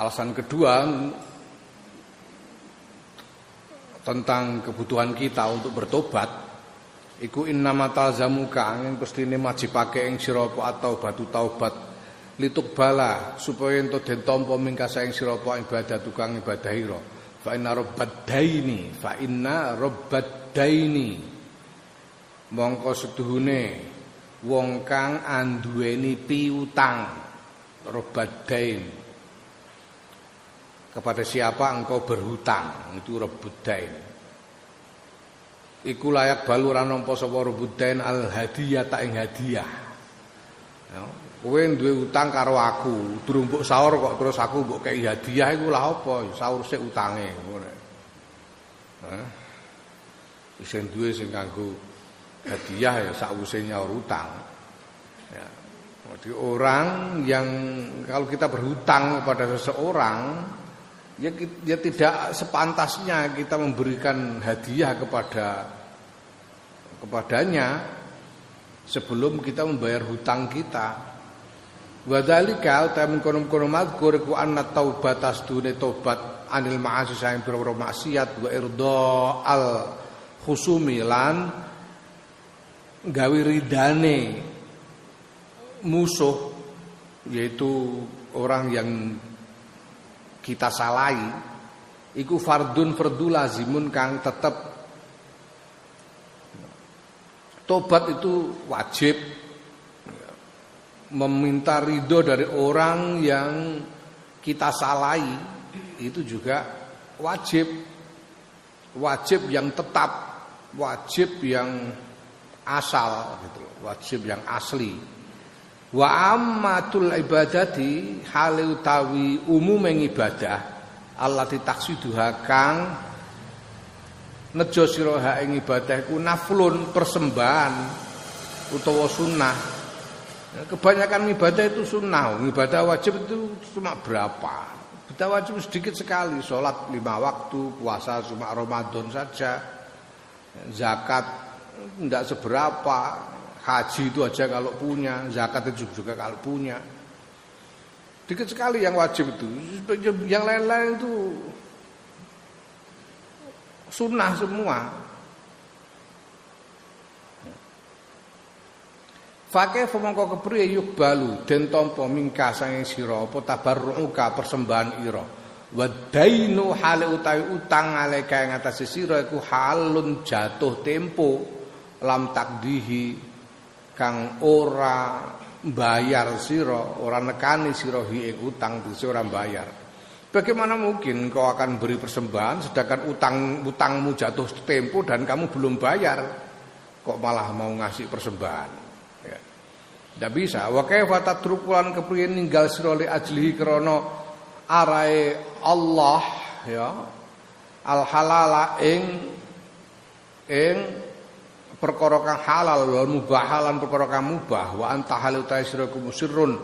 Alasan kedua tentang kebutuhan kita untuk bertobat iku innama talzamuka angin pestine majibake ing sira atau batu taubat. Lituk bala supaya ento den tampa mingkasa ing sira apa ibadah tukang ibadah ira. Fa inna daini fa inna daini. Mongko setuhune wong kang anduweni piutang dain kepada siapa engkau berhutang itu dain iku layak baluran nampa sapa dain al hadiyah ta ing hadiah ya. Kowe duwe utang karo aku, durung mbok sahur kok terus aku mbok kei hadiah iku lah apa? Sahur sik utange ngono. Hah? Isen duwe sing kanggo hadiah ya sakwise nyaur utang. Ya. Jadi orang yang kalau kita berhutang kepada seseorang ya, ya tidak sepantasnya kita memberikan hadiah kepada kepadanya sebelum kita membayar hutang kita. Wadhalika utawi kono-kono madkur ku anna taubat asdune tobat anil ma'asi saing pira maksiat wa irda al khusumi lan ridane musuh yaitu orang yang kita salahi iku fardun fardu lazimun kang tetep. Tobat itu wajib. Meminta ridho dari orang yang kita salahi itu juga wajib. Wajib yang tetap wajib yang asal gitu wajib yang asli wa ammatul ibadati hale utawi umum ibadah Allah ditaksiduha kang nejo sira ing ibadah iku naflun persembahan utawa sunnah. Ya, kebanyakan ibadah itu sunnah, ibadah wajib itu cuma berapa? Ibadah wajib sedikit sekali, sholat lima waktu, puasa cuma Ramadan saja, zakat tidak seberapa, haji itu aja kalau punya, zakat itu juga kalau punya. Sedikit sekali yang wajib itu, yang lain-lain itu sunnah semua. Fakih fomongko kepriye yuk balu den tampa mingka sanging sira apa persembahan ira. Wa dainu hale utawi utang aleka ing atase sira iku halun jatuh tempo lam takdihi kang ora bayar sira, ora nekani sira ing utang dise ora bayar. Bagaimana mungkin kau akan beri persembahan sedangkan utang utangmu jatuh tempo dan kamu belum bayar? Kok malah mau ngasih persembahan? Tidak bisa. Wa kaifa tatrukulan kepriye ninggal sira li ajlihi krana arae Allah ya. Al halala ing ing perkara kang halal wa mubahalan perkara kang mubah wa anta halu sira musirrun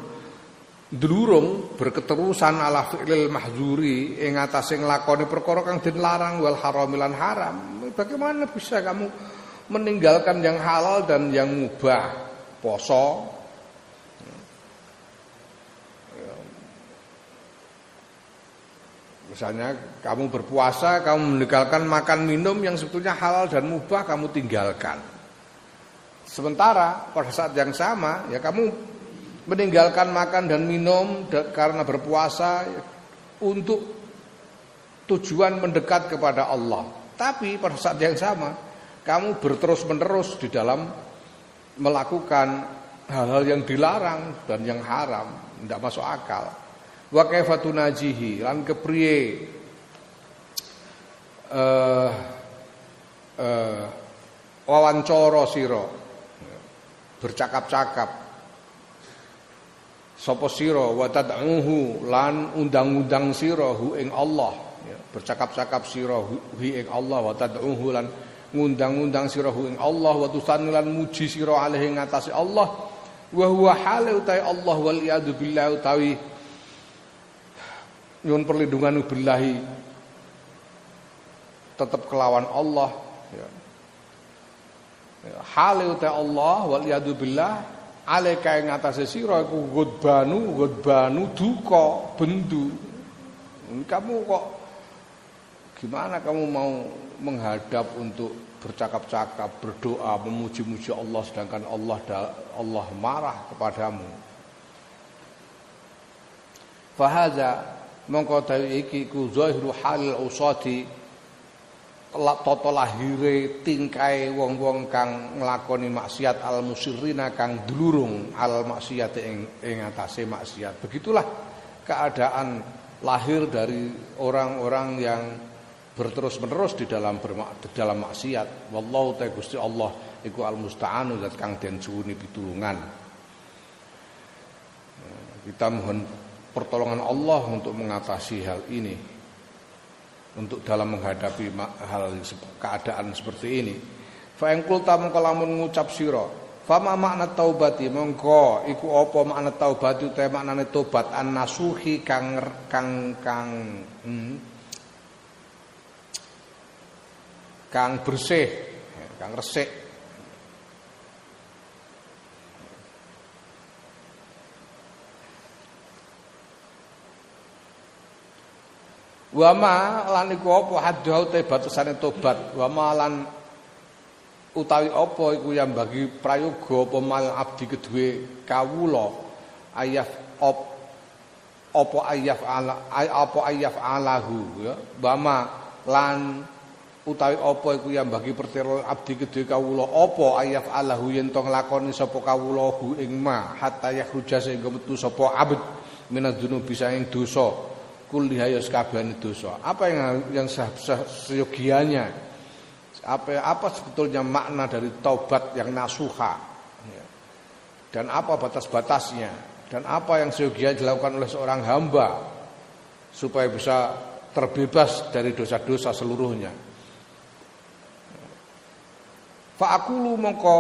dulurung berketerusan ala fi'lil mahzuri ing atase nglakoni perkara kang den larang wal haramilan haram. Bagaimana bisa kamu meninggalkan yang halal dan yang mubah? Poso, Misalnya kamu berpuasa, kamu meninggalkan makan minum yang sebetulnya halal dan mubah kamu tinggalkan. Sementara pada saat yang sama ya kamu meninggalkan makan dan minum karena berpuasa untuk tujuan mendekat kepada Allah. Tapi pada saat yang sama kamu berterus-menerus di dalam melakukan hal-hal yang dilarang dan yang haram, tidak masuk akal wa kaifa tunajihi? Lan kepriye? Eh uh, wawancara sira? Bercakap-cakap. Sapa sira? Wa tad'uhu? Lan undang-undang sira hu ing Allah. Ya, bercakap-cakap sira hu ing Allah. Wa tad'uhu? Lan ngundang-undang sira hu ing Allah. Wa tusani lan muji sira alaihi ngatasi Allah. Wa huwa hale utai Allah wal iyadu billah utawi nyuwun perlindungan billahi tetap kelawan Allah ya. ya hale utai Allah wal iyadu billah alaika ing atase sira iku gudbanu gudbanu duka bendu kamu kok gimana kamu mau menghadap untuk bercakap-cakap, berdoa, memuji-muji Allah sedangkan Allah Allah marah kepadamu. Fahaza mongko dawi iki ku zahiru halil usati toto lahire tingkai wong-wong kang nglakoni maksiat al musirrina kang dulurung al maksiat ing ing atase maksiat. Begitulah keadaan lahir dari orang-orang yang berterus-menerus di dalam bermak, di dalam maksiat. Wallahu ta Gusti Allah iku al musta'anu zat kang den suwuni pitulungan. Kita mohon pertolongan Allah untuk mengatasi hal ini. Untuk dalam menghadapi hal keadaan seperti ini. Fa in qulta mengko lamun ngucap sira, fama makna taubati mongko iku apa makna taubat utawa maknane tobat an nasuhi kang kang kang hmm, kang bersih, kang resik. Wama lan iku apa? Hadhau te batasane tobat. Wama lan utawi apa iku yang bagi prayoga apa mal abdi kedue kawula? Ayaf op apa ayaf ala apa ayaf alahu ya. Lan utawi apa iku yang bagi pertelo abdi kedhe kawula? Apa ayaf alahu yen to nglakoni sapa kawula ing ma? Hatta yakhruja sehingga metu sapa abd minadzunubi saing dosa kulliha ya sakabehane dosa. Apa yang yang seyogianya? Apa apa sebetulnya makna dari taubat yang nasuha? Ya. dan apa batas-batasnya? Dan apa yang seyogianya dilakukan oleh seorang hamba supaya bisa terbebas dari dosa-dosa seluruhnya? Fa aqulu mongko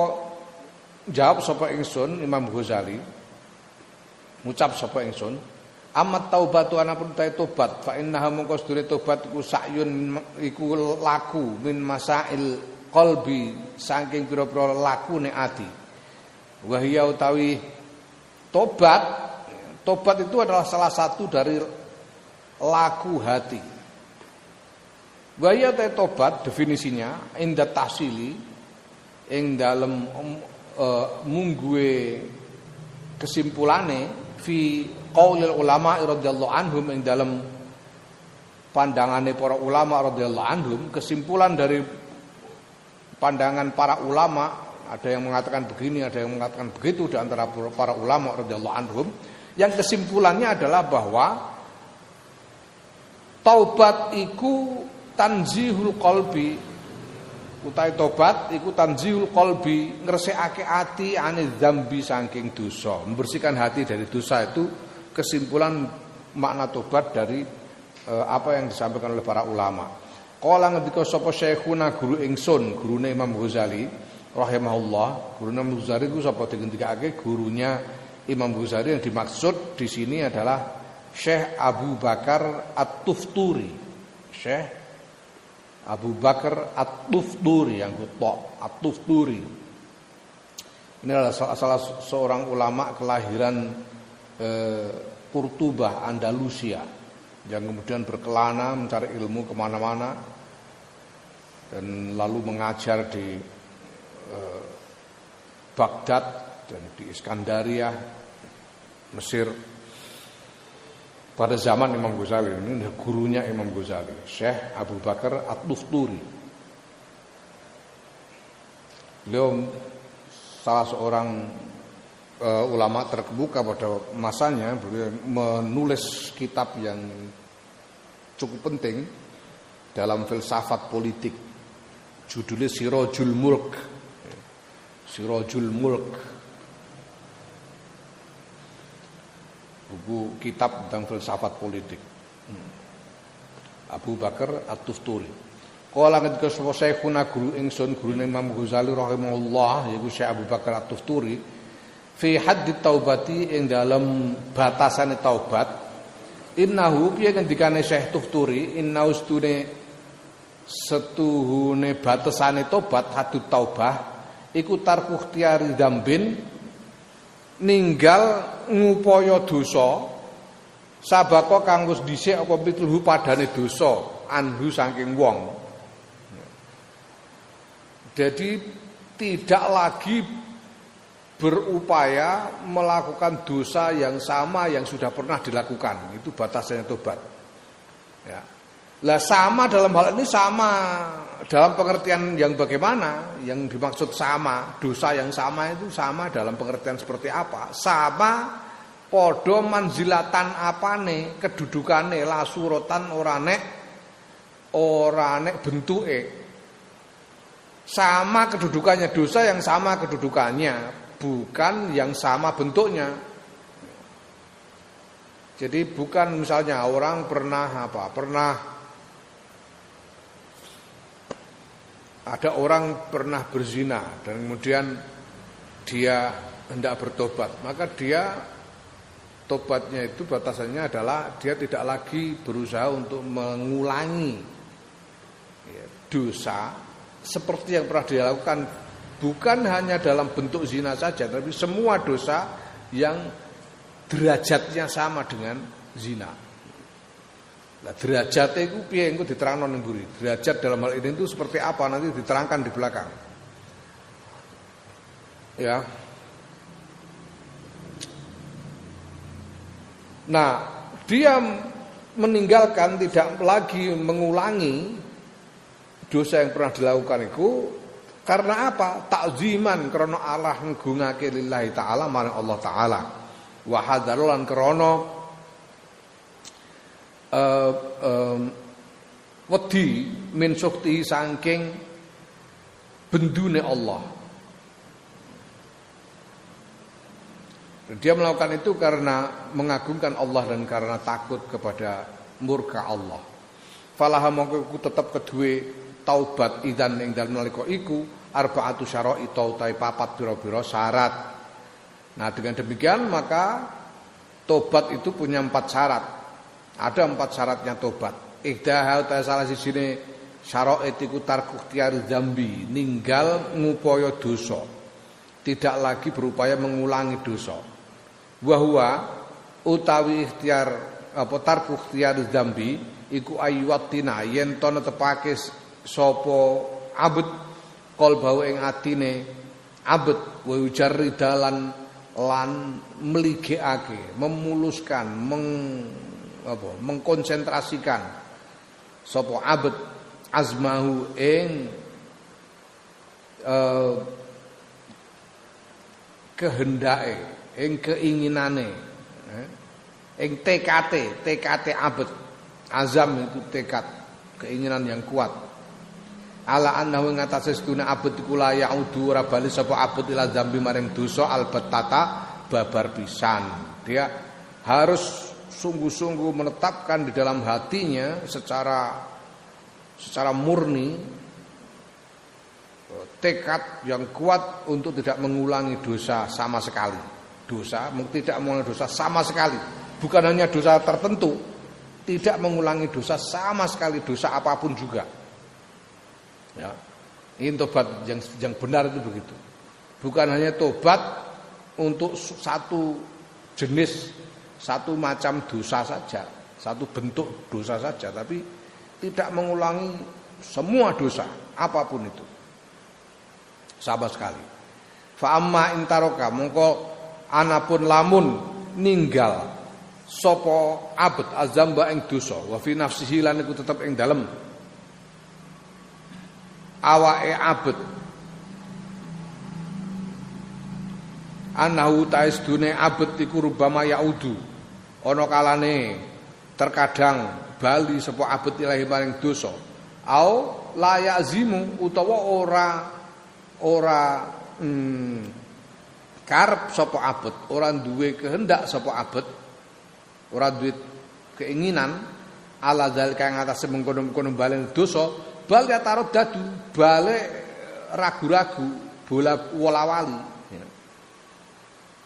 jawab sapa ingsun Imam Ghazali. Ngucap sapa ingsun amat taubatu anapun ta tobat fa innaha mongko sedure tobat iku sakyun iku laku min masail qalbi saking pira-pira lakune ati. Wa hiya utawi tobat tobat itu adalah salah satu dari laku hati. Wa hiya tobat definisinya inda tahsili ing dalem uh, mungguwe kesimpulane fi qaulil ulama radhiyallahu anhum ing dalem pandangane para ulama radhiyallahu anhum kesimpulan dari pandangan para ulama ada yang mengatakan begini ada yang mengatakan begitu di antara para ulama radhiyallahu anhum yang kesimpulannya adalah bahwa taubat iku tanzihul qalbi Utai tobat iku tanzihul qalbi ngresekake ati ane dzambi saking dosa. Membersihkan hati dari dosa itu kesimpulan makna tobat dari eh, apa yang disampaikan oleh para ulama. Kala ngendika sapa syekhuna guru ingsun, gurune Imam Ghazali rahimahullah. Gurune Imam Ghazali ku sapa digendikake gurunya Imam Ghazali yang dimaksud di sini adalah Syekh Abu Bakar At-Tufturi. Syekh Abu Bakar At-Tufturi yang kutok At-Tufturi ini adalah salah seorang ulama kelahiran eh, Kurtubah Andalusia yang kemudian berkelana mencari ilmu ke mana-mana dan lalu mengajar di eh, Baghdad dan di Iskandaria Mesir pada zaman Imam Ghazali ini gurunya Imam Ghazali, Syekh Abu Bakar At-Tufturi. Beliau salah seorang uh, ulama terkemuka pada masanya, beliau menulis kitab yang cukup penting dalam filsafat politik. Judulnya Sirojul Mulk. Sirojul Mulk buku kitab tentang filsafat politik. Hmm. Abu Bakar At-Tufturi. Kala ketika sapa Syekhuna guru ingsun gurune Imam Ghazali rahimahullah yaiku Syekh Abu Bakar At-Tufturi fi haddi taubati ing dalam batasane taubat innahu piye ngendikane Syekh Tufturi inna ustune setuhune batasane tobat hadut taubah iku tarku ikhtiyari dambin ninggal ngupaya dosa sabako kang wis dhisik apa pitluhu padane dosa anhu saking wong. Jadi tidak lagi berupaya melakukan dosa yang sama yang sudah pernah dilakukan. Itu batasnya tobat. Ya. Lah sama dalam hal ini sama. Dalam pengertian yang bagaimana? Yang dimaksud sama dosa yang sama itu sama dalam pengertian seperti apa? Sama podo manzilatan apane kedudukane la suratan ora nek ora nek bentuke. Sama kedudukannya dosa yang sama kedudukannya bukan yang sama bentuknya. Jadi bukan misalnya orang pernah apa pernah ada orang pernah berzina dan kemudian dia hendak bertobat, maka dia tobatnya itu batasannya adalah dia tidak lagi berusaha untuk mengulangi ya, dosa seperti yang pernah dilakukan bukan hanya dalam bentuk zina saja tapi semua dosa yang derajatnya sama dengan zina. Nah, derajat itu piye engko diterangno ning mburi. Derajat dalam hal ini itu seperti apa nanti diterangkan di belakang. Ya. Nah, dia meninggalkan tidak lagi mengulangi dosa yang pernah dilakukan itu karena apa? Takziman karena Allah ngungake lillahi taala marang Allah taala. Wa hadarulan krana uh, um, wedi min sukti saking bendune Allah. Dia melakukan itu karena mengagungkan Allah dan karena takut kepada murka Allah. Falaha mongko tetap kedue taubat idan ing dalem nalika iku arbaatu syara'i tautai papat biro-biro syarat. Nah dengan demikian maka tobat itu punya empat syarat. Ada empat syaratnya tobat. Ikdaha ta salah sini syaraat iku tarku tiari zambi, ninggal ngupaya dosa. Tidak lagi berupaya mengulangi dosa. Wahwa utawi ikhtiar apa tarku tiari zambi iku ayyuwatina yen to netepake sapa abet qalbau ing atine. Abet wa ujarri dalan lan meligekake memuluskan meng apa mengkonsentrasikan. Sapa abet azmahu ing uh, kehendake ing keinginane eh, ing TKT TKT abet. Azam itu tekad keinginan yang kuat ala annahu ngatasé sedune abet iku la yaudu bali sapa ila zambi maring dosa albatata babar pisan dia harus sungguh-sungguh menetapkan di dalam hatinya secara secara murni tekad yang kuat untuk tidak mengulangi dosa sama sekali. Dosa tidak mengulangi dosa sama sekali. Bukan hanya dosa tertentu, tidak mengulangi dosa sama sekali dosa apa pun juga. Ya. Ini tobat yang yang benar itu begitu. Bukan hanya tobat untuk satu jenis satu macam dosa saja, satu bentuk dosa saja, tapi tidak mengulangi semua dosa apa pun itu. Sama sekali. Fa amma intaroka mongko anapun lamun ninggal sopo abet azamba ing dosa wa fi nafsihi lan iku tetep ing dalem awake abet. Anahu taisdune abet iku rubama yaudu. Ana kalane terkadang bali sapa abet ilahi maring dosa. Au la yazimu utawa ora ora hmm, karep sapa abet ora duwe kehendak sapa abet ora duwe keinginan ala zalika atas mengkono-kono balen dosa bal ya taruh dadu balik ragu-ragu bola wala-wali ya.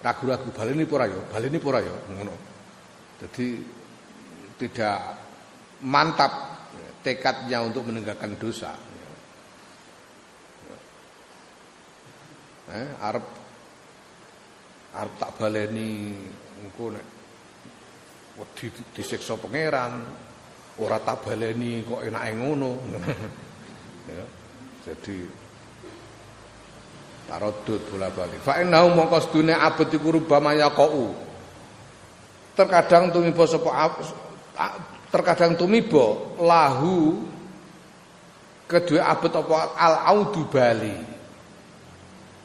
ragu-ragu baleni pura ya baleni pura ya jadi tidak mantap tekadnya untuk meninggalkan dosa. Eh, arep arep tak baleni engko nek wedi disiksa pangeran ora tak baleni kok enake ngono. Ya jadi tarodud bola-balik fa innahu mongko sedune abet iku rubama yaqau terkadang tumiba sapa terkadang tumiba lahu kedua abet apa al audu bali.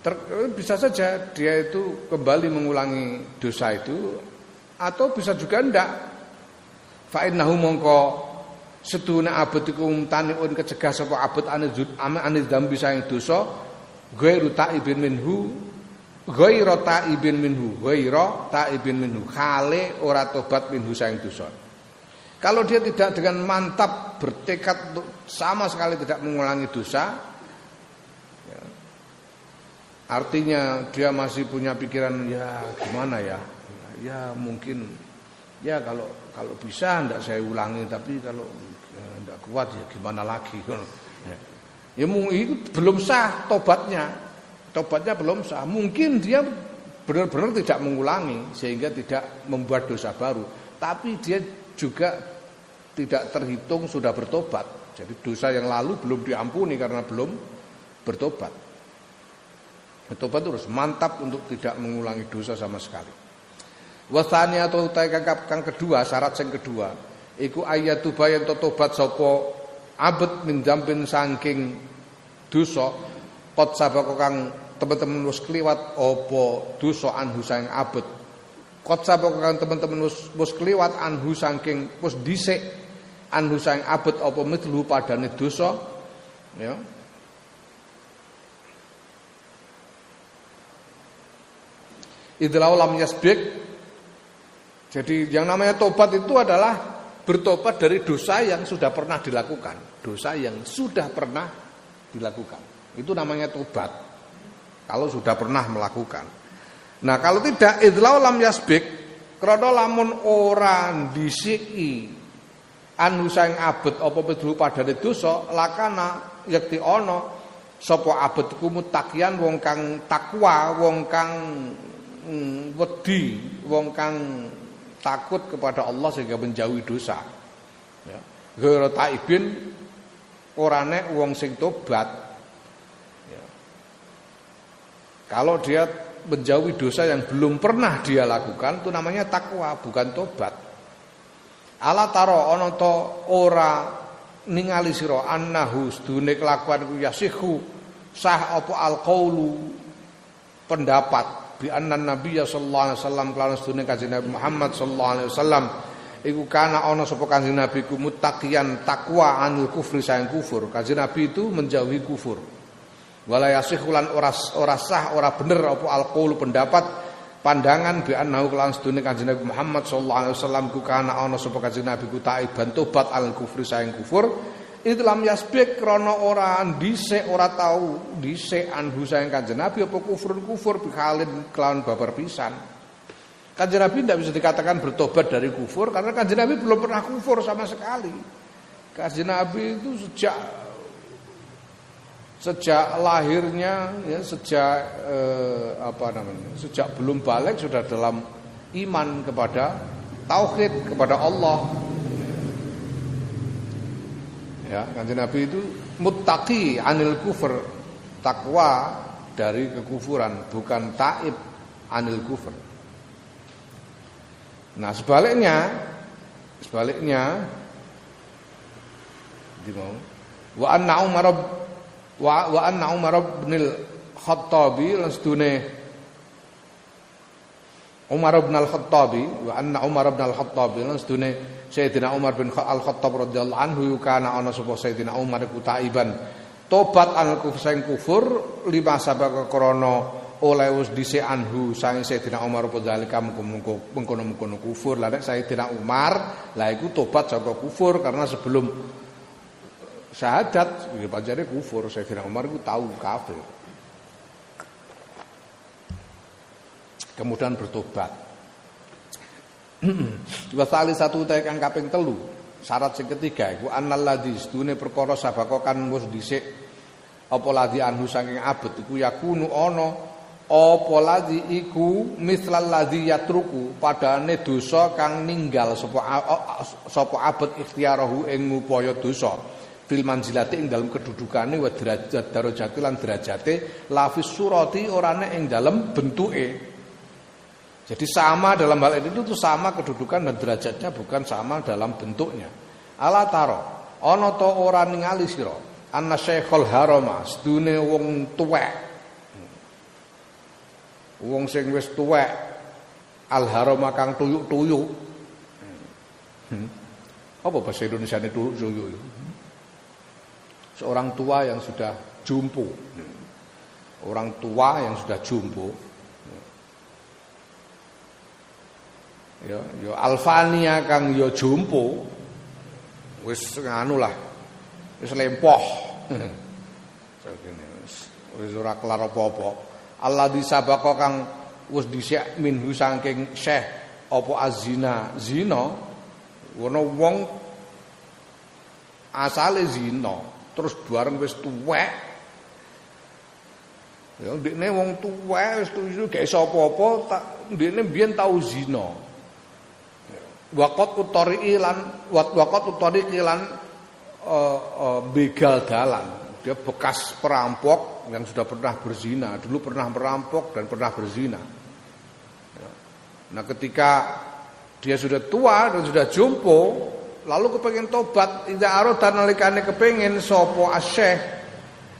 Ter, bisa saja dia itu kembali mengulangi dosa itu atau bisa juga ndak fa innahu mongko sedune abet iku taniun kecegah sapa abet anizud aniz dambi saing dosa ghairu taibin minhu ghairu taibin minhu ghairu taibin minhu. Khale ora tobat minhu saing dosa. Kalau dia tidak dengan mantap bertekad untuk sama sekali tidak mengulangi dosa Artinya dia masih punya pikiran ya gimana ya, ya mungkin ya kalau kalau bisa ndak saya ulangi tapi kalau ya, ndak kuat ya gimana lagi? Ya, ya itu belum sah tobatnya. Tobatnya belum sah. Mungkin dia benar-benar tidak mengulangi sehingga tidak membuat dosa baru. Tapi dia juga tidak terhitung sudah bertobat. Jadi dosa yang lalu belum diampuni karena belum bertobat. Bertobat terus mantap untuk tidak mengulangi dosa sama sekali. Wasani atau utai kang kedua syarat yang kedua. Iku ayat tubayan tobat sopo abet min jampin saking dosa kot sabako kang teman-teman wis kliwat opo dosa anhu sang abet. Kot sabako kang teman-teman wis kliwat anhu saking wis dhisik anhu sang abet opo mitlu padane dosa. Ya. Idlau lam yasbik. Jadi yang namanya tobat itu adalah bertobat dari dosa yang sudah pernah dilakukan, dosa yang sudah pernah dilakukan. Itu namanya tobat. Kalau sudah pernah melakukan. Nah, kalau tidak idlau lam yasbik, krana lamun ora disiki anu saing abet apa pedhu padane dosa lakana yakti ana sapa abet iku mutakian wong kang takwa wong kang Hmm, wedi wong kang takut kepada Allah sehingga menjauhi dosa. Ya. Ghairu taibin ora nek wong sing tobat. Ya. Kalau dia menjauhi dosa yang belum pernah dia lakukan itu namanya takwa bukan tobat. Ala taro ana to ora ningali sira annahu sedune kelakuan ku yasihu sah apa alqaulu pendapat bi anna nabiyya sallallahu alaihi wasallam kelawan sedune kanjeng Nabi Muhammad sallallahu alaihi wasallam. Iku kana ana sapa kanjeng Nabi ku muttaqiyan takwa anil kufri sayang kufur. Kanjeng Nabi itu menjauhi kufur. Wala yasihulan ora ora sah ora bener apa alqaul pendapat pandangan bi annahu kelawan sedune kanjeng Nabi Muhammad sallallahu alaihi wasallam ku kana ana sapa kanjeng Nabi ku taiban tobat al kufri sayang kufur Islam yasbik krana ora dhisik ora tau dhisik anhu sayang Kanjeng Nabi apa kufur kufur bikhalin kelawan babar pisan. Kanjeng Nabi tidak bisa dikatakan bertobat dari kufur karena Kanjeng Nabi belum pernah kufur sama sekali. Kanjeng Nabi itu sejak sejak lahirnya ya sejak eh, apa namanya sejak belum balik sudah dalam iman kepada tauhid kepada Allah Ya, kanjeng Nabi itu muttaqi anil kufur, takwa dari kekufuran, bukan taib anil kufur. Nah, sebaliknya sebaliknya di mau wa anna Umar wa wa anna Umar bin Khattabi lan Umar bin Al-Khattabi wa anna Umar bin Al-Khattabi lan Sayyidina Umar bin Al-Khattab radhiyallahu anhu kana ana sapa Sayyidina Umar iku taiban. Tobat an kufur sing kufur lima sabaka krana oleh wis dhisik anhu sang Sayyidina Umar apa zalika mengkono-mengkono kufur. Lah nek Sayyidina Umar lah iku tobat saka kufur karena sebelum syahadat ya pancene kufur. Sayyidina Umar iku tahu kafir. Kemudian bertobat Wasali satu kang kaping telu. Syarat sing ketiga iku annal ladzi sedune perkara sabako kan wis dhisik. Apa ladzi anhu saking abet iku yakunu ana. Apa ladzi iku mislal ladzi yatruku. Padane dosa kang ninggal sapa sapa abet ikhtiarahu ing upaya dosa. Fil manzilati ing dalam kedudukane wa derajat darajati lan derajate. Lafis surati orane ing dalam bentuke jadi sama dalam hal ini itu sama kedudukan dan derajatnya bukan sama dalam bentuknya ala taro ana to ora ningali sira anna syekhul harama sedune wong tuwek Wong sing wis tuwek alharama kang tuyuk-tuyuk. Hmm. Apa bahasa Indonesia ini tuyuk-tuyuk? Seorang tua yang sudah jumpo. Orang tua yang sudah jumpo. Ya, ya alfania kang ya jumpo. Wis nganu lah. Wis lempoh. Wis ora kelar apa-apa. Allah disabako kang wis dhisik minhu saking syekh apa azina zina wono wong asale zina terus bareng wis tuwek ya ndekne wong tuwek wis tuwek gak iso apa-apa ndekne biyen tau zina waqat utari lan waqat utari lan uh, uh, begal dalan. Dia bekas perampok yang sudah pernah berzina, dulu pernah merampok dan pernah berzina. Ya. Nah ketika dia sudah tua dan sudah jumpo, lalu kepengen tobat, tidak arodan nalikane kepengen sopo asyeh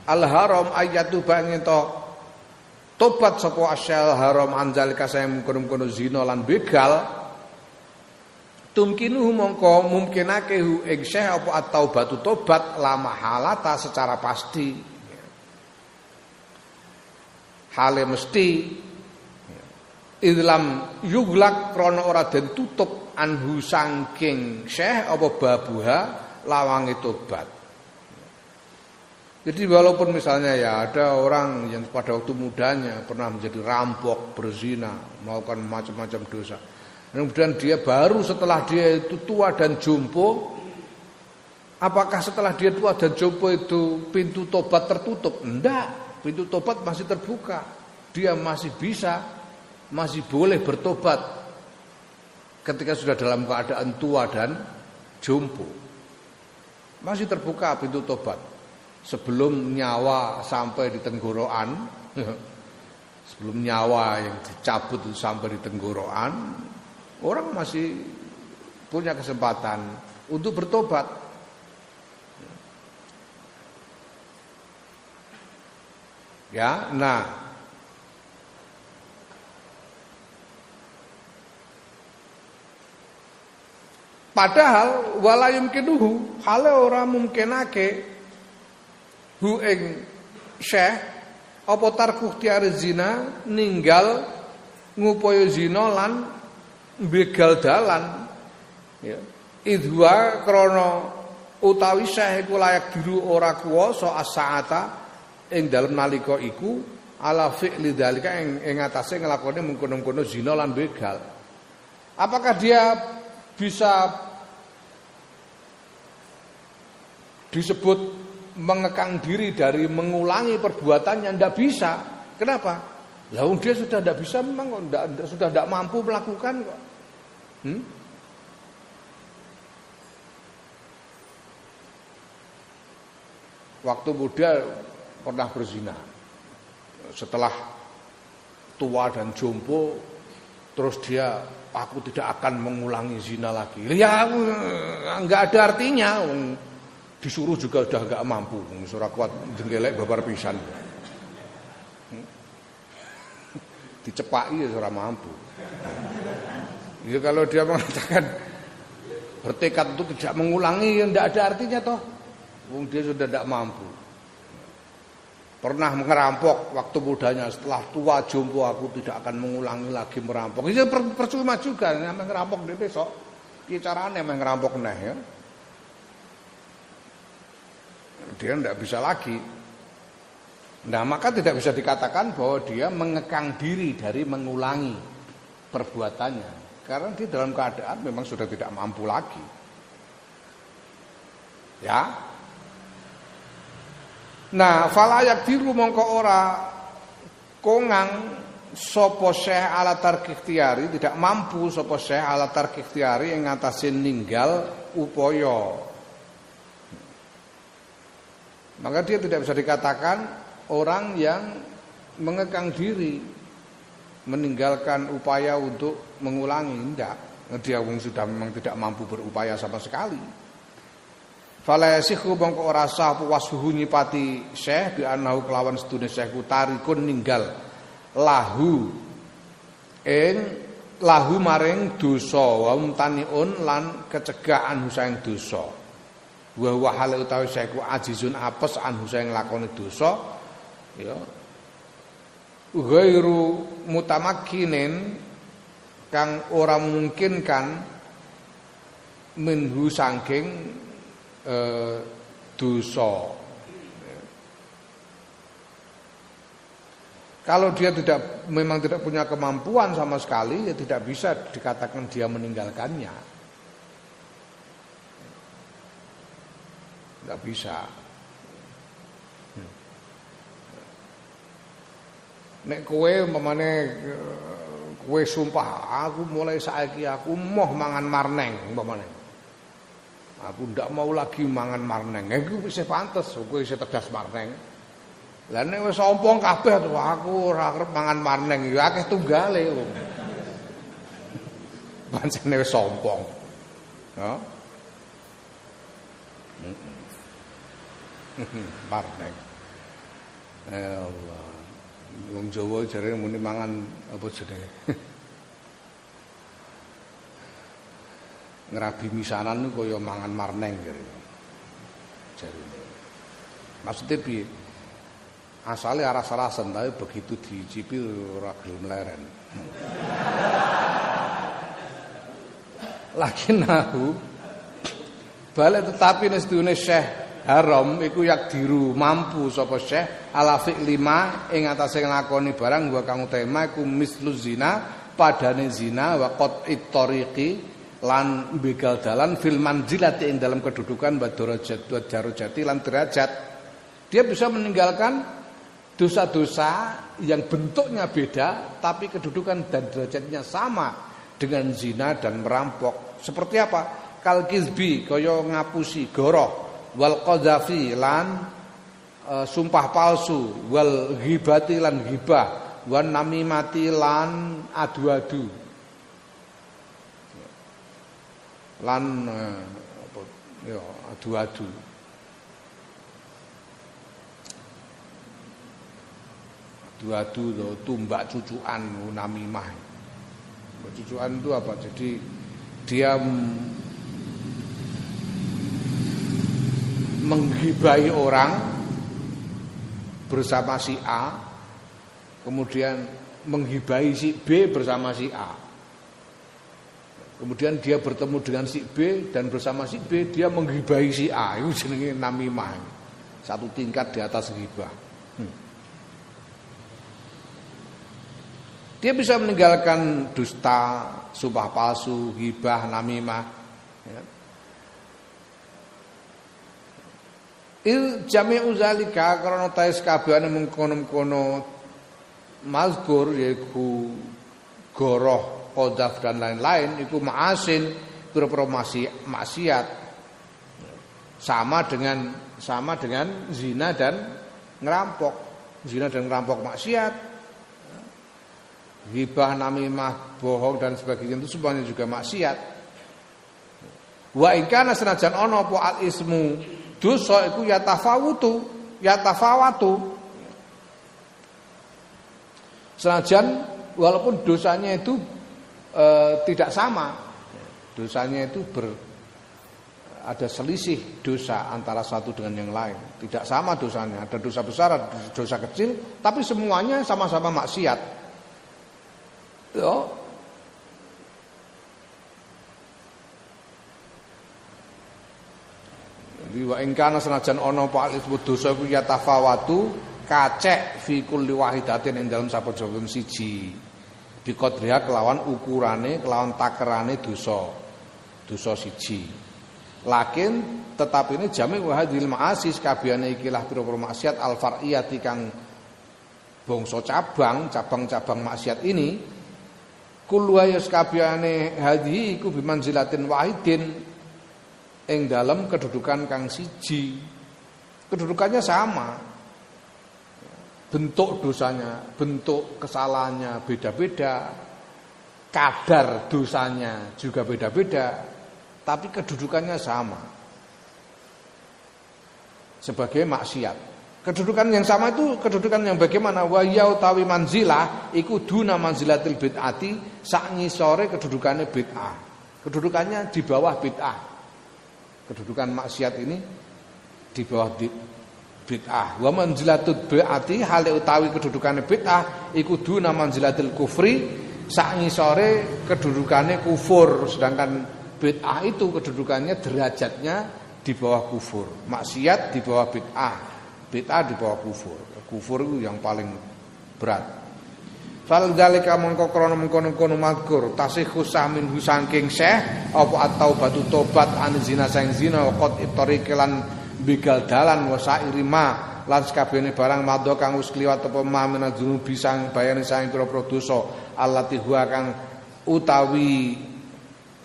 al haram ayatu bangin to. Tobat sopo asyeh al haram anzalika saya mengkono-kono zina lan begal tumkinuhu mongko mungkinake hu ing syekh apa at-taubatu tobat lama halata secara pasti hale mesti idlam yuglak krana ora den tutup anhu sangking syekh apa babuha lawange tobat jadi walaupun misalnya ya ada orang yang pada waktu mudanya pernah menjadi rampok, berzina, melakukan macam-macam dosa. Kemudian dia baru setelah dia itu tua dan jompo Apakah setelah dia tua dan jompo itu pintu tobat tertutup? Enggak, pintu tobat masih terbuka. Dia masih bisa, masih boleh bertobat Ketika sudah dalam keadaan tua dan jompo. Masih terbuka pintu tobat. Sebelum nyawa sampai di tenggorokan Sebelum nyawa yang dicabut sampai di tenggorokan Orang masih punya kesempatan untuk bertobat. Ya, nah Padahal wala yumkinuhu hale ora mungkinake hu ing syekh apa tarkuh tiar zina ninggal ngupaya zina lan begal dalan. Ya. Idwa krana utawi syekh iku layak diru ora kuwasa as-saata ing dalem nalika iku ala fi'li dalika ing ing atase nglakoni mengkono-kono zina lan begal. Apakah dia bisa disebut mengekang diri dari mengulangi perbuatannya? Ndak bisa. Kenapa Lalu dia sudah tidak bisa memang kok, sudah tidak mampu melakukan kok. Hmm? Waktu muda pernah berzina. Setelah tua dan jompo, terus dia aku tidak akan mengulangi zina lagi. Ya nggak ada artinya. Disuruh juga sudah nggak mampu. Surah kuat jengkelek babar pisan. Dicepaki ya ora mampu. Ya kalau dia mengatakan bertekad untuk tidak mengulangi ya tidak ada artinya toh. Wong dia sudah tidak mampu. pernah ngerampok waktu mudanya setelah tua jompo aku tidak akan mengulangi lagi merampok. Itu percuma juga namanya ngerampok di besok. Piye carane ngerampok neh ya. Dia tidak bisa lagi. Nah maka tidak bisa dikatakan bahwa dia mengekang diri dari mengulangi perbuatannya. Karena dia dalam keadaan memang sudah tidak mampu lagi. Ya. Nah, falayak diru mongko ora kongang sopo syekh ala tarkikhtiari tidak mampu sopo syekh ala tarkikhtiari yang ngatasin ninggal upoyo. Maka dia tidak bisa dikatakan orang yang mengekang diri meninggalkan upaya untuk mengulangi tidak dia wong sudah memang tidak mampu berupaya sama sekali. Fala yasihu bangko ora sah wasuhu nyipati syekh bi anahu kelawan sedune syekh tarikun ninggal lahu. Ing lahu maring dosa wa taniun lan kecegahan husaing dosa. Wa wa hal utawi syekh ajizun apes an husaing lakoni dosa ya ghairu mutamakkinin kang ora memungkinkan minhu saking eh, dosa Kalau dia tidak memang tidak punya kemampuan sama sekali ya tidak bisa dikatakan dia meninggalkannya. Tidak bisa. Nek kowe umpamane kowe sumpah aku mulai saiki aku moh mangan marneng umpamane. Aku ndak mau lagi mangan marneng. Iku wis pantes kowe isih tegas marneng. Lah nek wis sompong kabeh tuh aku ora arep mangan marneng ya akeh tunggale. Pancene wis sompong. Ya. marneng. Ya Allah. Wong Jawa jare muni mangan apa jenenge. Ngrabi misanan niku kaya mangan marneng jare. Jarine. Maksudnya piye? Asale aras-arasen tapi begitu dicipi ora gelem leren. Lagi nahu balik tetapi nek sedune Syekh haram iku yak diru mampu sapa syekh? Ala lima ing atase nglakoni barang wa kang utama iku mislu zina padane zina wa qat'it tariqi lan begal dalan fil manzilati ing dalam kedudukan wa darajat wa darajati lan derajat. Dia bisa meninggalkan dosa-dosa yang bentuknya beda tapi kedudukan dan derajatnya sama dengan zina dan merampok. Seperti apa? Kal kizbi kaya ngapusi goroh wal qadzafi lan e, sumpah palsu. Wal ghibati lan ghibah. Wan namimati lan adu-adu. Lan e, apa ya adu-adu. Adu-adu tumbak cucuan namimah cucuan itu apa? Jadi dia menghibai orang bersama si A kemudian menghibai si B bersama si A kemudian dia bertemu dengan si B dan bersama si B dia menghibai si A itu jenenge namimah satu tingkat di atas hibah hmm. dia bisa meninggalkan dusta sumpah palsu hibah namimah ya. Il jami'u zalika karena tais kabehane mengkono-kono mazkur yaiku goroh, qadzaf dan lain-lain iku ma'asin pira-pira maksiat sama dengan sama dengan zina dan ngerampok. Zina dan ngerampok maksiat. Ghibah, namimah, bohong dan sebagainya itu semuanya juga maksiat. Wa ingkana senajan ono po al ismu dosa iku ya tafawutu, ya tafawatu. Senajan walaupun dosanya itu e, tidak sama. Dosanya itu ber ada selisih dosa antara satu dengan yang lain. Tidak sama dosanya. Ada dosa besar, ada dosa kecil, tapi semuanya sama-sama maksiat. Yo. Wa ingkana senajan ana pak dosa iku ya tafawatu kacek fi kulli wahidatin ing dalam sapojone siji. Biqadriha kelawan ukurane, kelawan takerane dosa. Dosa siji. Lakin tetap ini jami wa hadhil ma'asi kabehane ikilah pira-pira maksiat al far'iyati kang bangsa cabang, cabang-cabang maksiat ini kullu ayas kabehane hadhi iku bimanzilatin wahidin ing dalam kedudukan kang siji. Kedudukannya sama. Bentuk dosanya, bentuk kesalahannya beda-beda. Kadar dosanya juga beda-beda tapi kedudukannya sama. Sebagai maksiat. Kedudukan yang sama itu kedudukan yang bagaimana? Wa tawi manzilah iku duna manzilatil bid'ati sak ngisore kedudukannya bid'ah. Kedudukannya di bawah bid'ah. Kedudukan maksiat ini di bawah bid'ah. Wa manzilatul bid'ati hale utawi kedudukannya bid'ah iku duna manzilatil kufri sak ngisore kedudukannya kufur sedangkan Bid'ah itu kedudukannya derajatnya di bawah kufur. Maksiat di bawah bid'ah. Bid'ah di bawah kufur. Kufur itu yang paling berat. Fal dalika mongko krana mengkono-kono mazkur tasihhu samin husangking syekh apa atau batu tobat an zina sang zina qad ibtari kelan bigal dalan wa sairi ma. Lan sakabehane barang madha kang wis kliwat apa ma minadzunu bisang bayane sang pira-pira dosa allati huwa kang utawi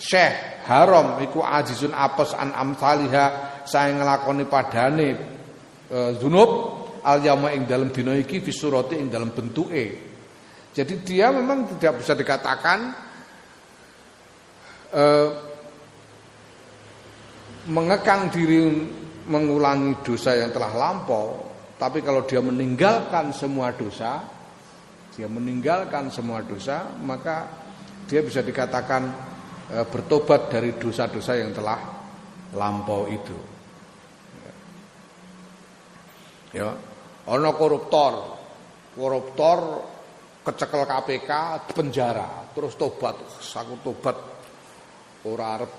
syekh haram iku ajizun apes an amsaliha saya ngelakoni padane e, zunub al yama ing dalam dina iki fi surati ing dalam bentuke jadi dia memang tidak bisa dikatakan e, mengekang diri mengulangi dosa yang telah lampau tapi kalau dia meninggalkan semua dosa dia meninggalkan semua dosa maka dia bisa dikatakan Eh, bertobat dari dosa-dosa yang telah lampau itu. Ya, ono koruptor, koruptor kecekel KPK penjara, terus tobat, aku tobat ora arep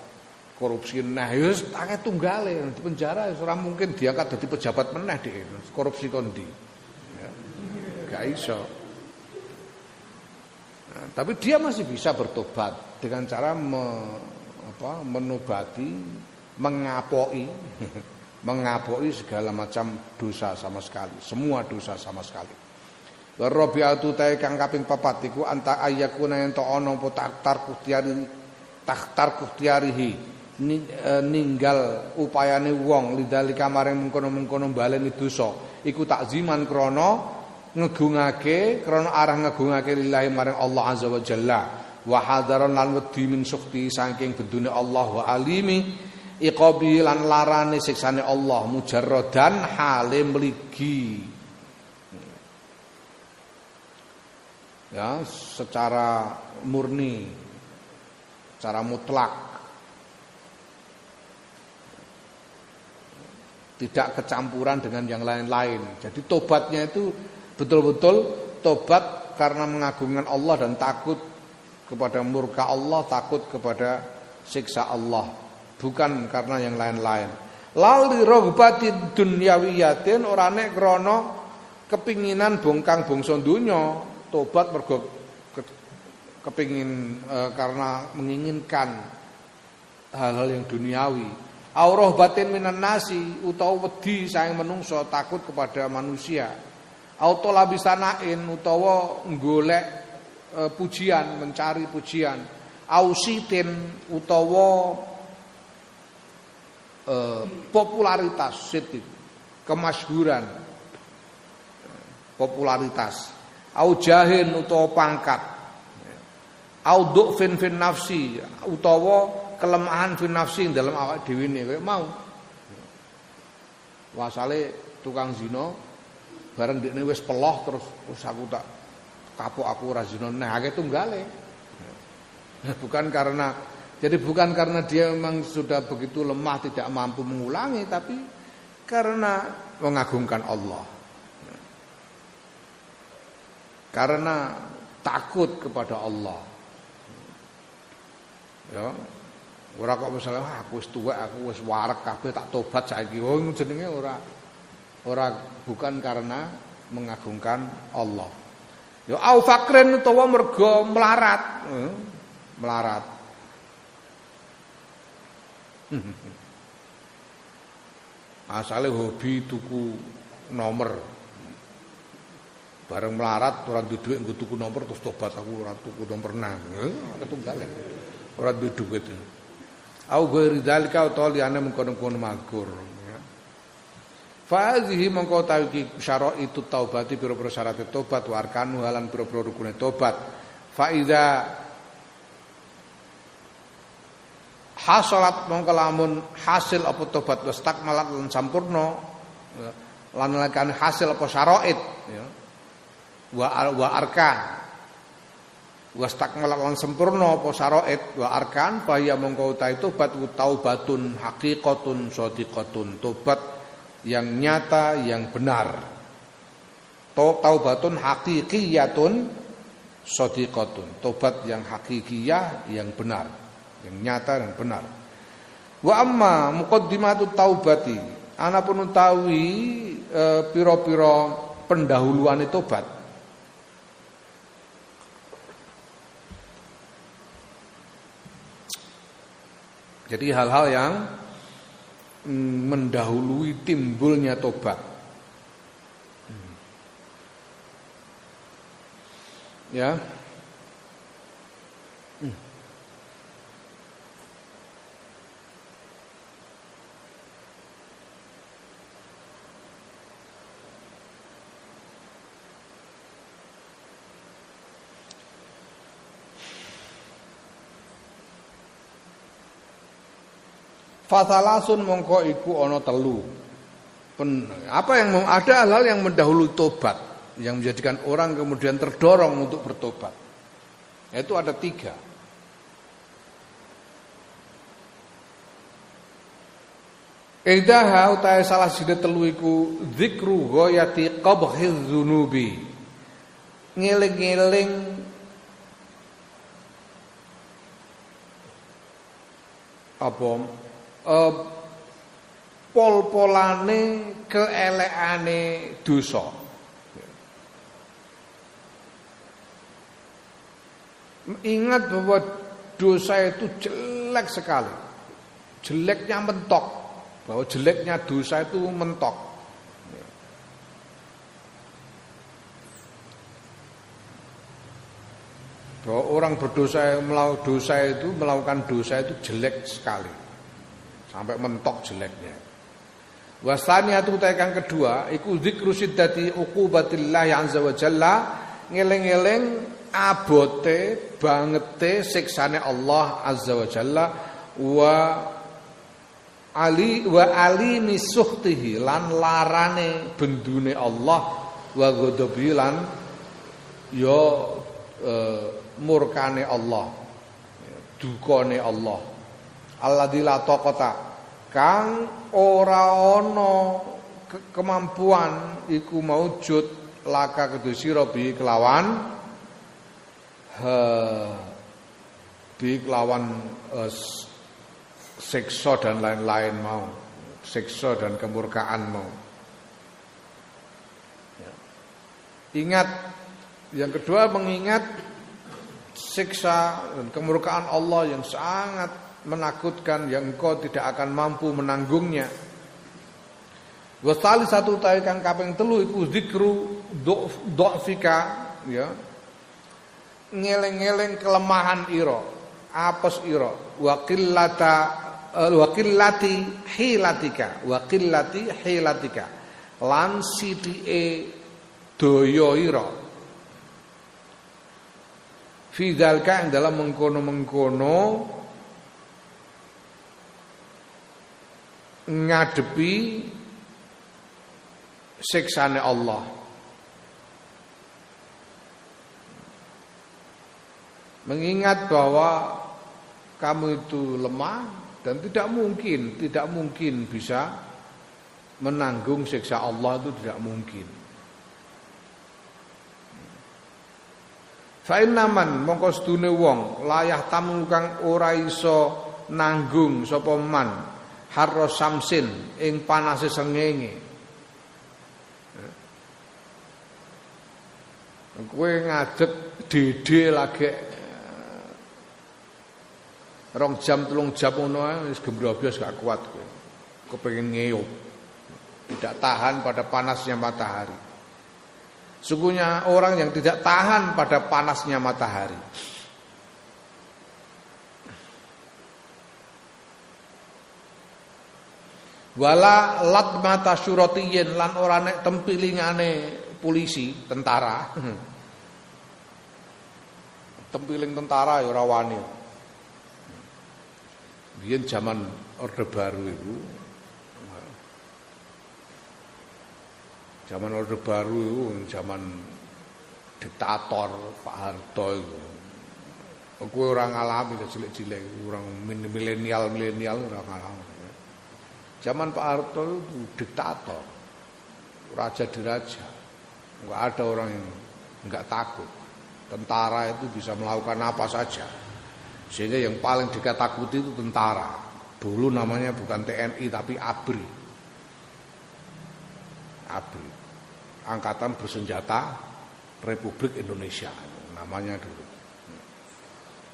korupsi nah ya akeh tunggale di penjara ya ora mungkin diangkat jadi pejabat meneh dhek korupsi kondi. Ya, gak iso. Nah, tapi dia masih bisa bertobat dengan cara me, apa, menobati, mengapoi, mengapoi segala macam dosa sama sekali, semua dosa sama sekali. Rabi'atu ta'i kang kaping papat iku anta ayyakuna ento ana apa taktar kuhtiyari taktar kuhtiyarihi e, ninggal upayane wong. Lidalika maring mengkono-mengkono baleni dosa. Iku takziman krana ngegungake krana arah ngegungake lillahi maring Allah azza wa jalla. Wa hadaran lan wedi min sukti saking bedune Allah wa alimi iqabi lan larane siksane Allah mujarradan hale mligi ya secara murni secara mutlak tidak kecampuran dengan yang lain-lain. Jadi tobatnya itu betul-betul tobat karena mengagungkan Allah dan takut kepada murka Allah, takut kepada siksa Allah, bukan karena yang lain-lain. Lali rogbati dunyawiyatin ora nek krana kepinginan bongkang bangsa donya, tobat mergo ke, kepingin e, karena menginginkan hal-hal yang duniawi. Aurah batin minan nasi utawa wedi sayang menungso takut kepada manusia. Auto labisanain utawa golek e, pujian, mencari pujian, ausitin utawa e, popularitas sitin, kemasyhuran, popularitas, au jahin utawa pangkat, au du'fin fin nafsi utawa kelemahan fin nafsi dalam awak dhewe ne mau. Wasale tukang zina bareng dekne wis peloh terus terus aku tak kapok aku ora zina nah akeh tunggale bukan karena Jadi bukan karena dia memang sudah begitu lemah tidak mampu mengulangi tapi karena mengagungkan Allah. Karena takut kepada Allah. Ya. Ora kok misalnya ah, aku wis tuwek, aku wis warek kabeh tak tobat saiki. Oh jenenge ora ora bukan karena mengagungkan Allah. Ya au fakren utawa mergo melarat. Eh, melarat. Asale hobi tuku nomor. Bareng melarat ora duwe dhuwit tuku nomor terus tobat aku ora tuku nomor nang. Eh, ketunggal. Ora duwe dhuwit. Au ghairi dzalika utawa liyane mengkono-kono magur. Ya. Fazihi mongko tawiki itu taubati pira-pira syarat tobat wa arkanu halan pira-pira rukune tobat. Fa iza hasalat mongko lamun hasil apa tobat wis takmalat lan sampurna ya. lan lakane hasil apa syaraid ya. Wa wa arkan. Wastakmalat lan sempurna apa syaraat wa arkan bahaya mongko utahe tobat taubatun haqiqatun shadiqatun tobat yang nyata yang benar. Taubatun haqiqiyatun shadiqatun tobat yang hakikiyah yang benar. Yang nyata dan benar. Wa amma muqaddimatut taubati. Ana pun utawi e, pira-pira pendahuluane tobat Jadi hal-hal yang mm, mendahului timbulnya tobat. Ya. Fasalasun mongko iku ono telu. Pen, apa yang ada hal-hal yang mendahului tobat yang menjadikan orang kemudian terdorong untuk bertobat. Itu ada tiga. Idaha utai salah sida telu iku zikru ghayati qabhiz dzunubi. Ngeling-ngeling apa uh, pol-polane keelekane dosa. Ingat bahwa dosa itu jelek sekali. Jeleknya mentok. Bahwa jeleknya dosa itu mentok. Bahwa orang berdosa melakukan dosa itu melakukan dosa itu jelek sekali sampai mentok jeleknya. Wasani itu tekan kedua iku zikru siddati uqubatillah azza wa jalla ngeleng-eleng abote bangete siksane Allah azza wa jalla wa ali wa ali misuhtihi lan larane bendune Allah wa ghadabi lan ya e, murkane Allah dukane Allah alladzi la taqata kang ora ana kemampuan iku maujud laka kedhe sira bi kelawan he kelawan uh, siksa dan lain-lain mau siksa dan kemurkaan mau ya. ingat yang kedua mengingat siksa dan kemurkaan Allah yang sangat menakutkan yang engkau tidak akan mampu menanggungnya. Wasali satu taikan kaping telu iku zikru do'fika ya. Ngeleng-ngeleng kelemahan iro, apes iro, wakillata uh, wakillati hilatika, wakillati hilatika. Lan sithike daya ira. Fi dalam mengkono-mengkono ngadepi siksane Allah. Mengingat bahwa kamu itu lemah dan tidak mungkin, tidak mungkin bisa menanggung siksa Allah itu tidak mungkin. Fa'in naman mongko sedune wong layah tamu kang ora iso nanggung sapa man harro samsin ing panase sengenge. Kowe ngadeg dede lagi rong jam telung jam ngono wis gembrobyos gak kuat kowe. Kepengin ngeyup. Tidak tahan pada panasnya matahari. Sungguhnya orang yang tidak tahan pada panasnya matahari. Wala lat mata syurotiyin lan ora nek tempilingane polisi, tentara. Tempiling tentara ya ora wani. Biyen zaman Orde Baru itu Zaman Orde Baru itu zaman diktator Pak Harto itu. Aku orang alami cilik-cilik, orang milenial-milenial orang alami. Zaman Pak Harto itu diktator, raja diraja. Enggak ada orang yang enggak takut. Tentara itu bisa melakukan apa saja. Sehingga yang paling dikatakuti itu tentara. Dulu namanya bukan TNI tapi ABRI. ABRI. Angkatan Bersenjata Republik Indonesia namanya dulu.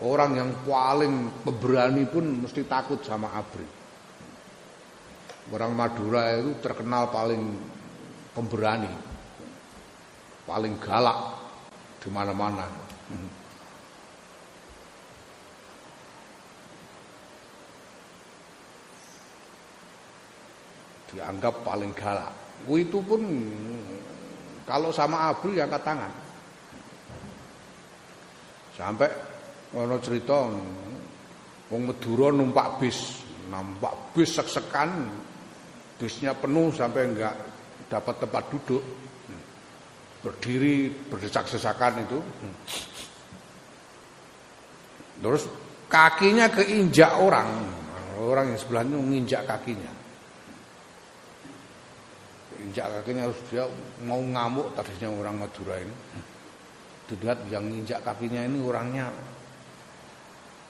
Orang yang paling pemberani pun mesti takut sama ABRI. Orang Madura itu terkenal paling pemberani, paling galak di mana-mana. Dianggap paling galak. Itu pun kalau sama ABRI angkat tangan. Sampai ono cerita wong Madura numpak bis, numpak bis sek-sekan, bisnya penuh sampai enggak dapat tempat duduk. Berdiri berdesak-desakan itu. Terus kakinya keinjak orang. Orang yang sebelahnya menginjak kakinya. Injak kakinya harus dia mau ngamuk tadinya orang Madura ini. Dilihat yang injak kakinya ini orangnya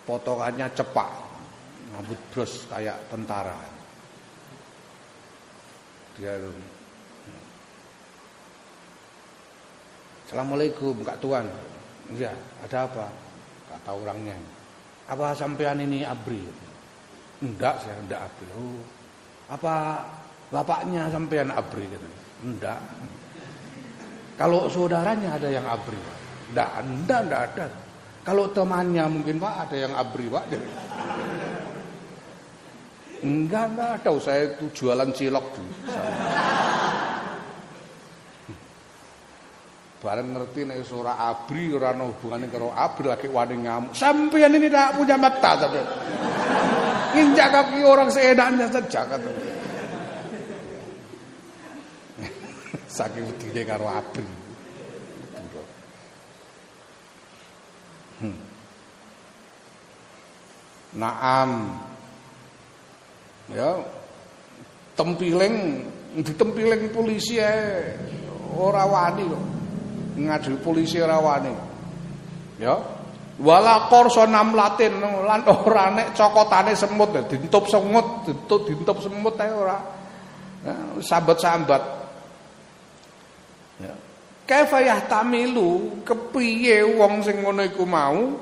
potongannya cepak, rambut bros kayak tentara. Dia Assalamualaikum Kak Tuan. Iya, ada apa? Kata orangnya. Apa sampean ini abri? Enggak, saya enggak abri. Oh, apa bapaknya sampean abri? Enggak. Kalau saudaranya ada yang abri, enggak, enggak, enggak ada. Kalau temannya mungkin Pak ada yang abri Pak. Enggak, enggak ada. Saya itu jualan cilok dulu. Bareng ngerti nek ora abri ora ana hubungane karo abri lagi wani ngamuk. Sampeyan ini tidak punya mata sampeyan. Nginjak kaki orang seenaknya saja kata. Saking wedine karo abri. Hmm. Naam. Ya. Tempiling ditempiling polisi ae ora wani kok ngadu polisi rawane. Ya. Wala qarsa namlatin lan ora nek cokotane semut dintup semut, dintup dintup semut ae ora. Ya, sambat-sambat. Ya. Kaifa yahtamilu kepiye wong sing ngono iku mau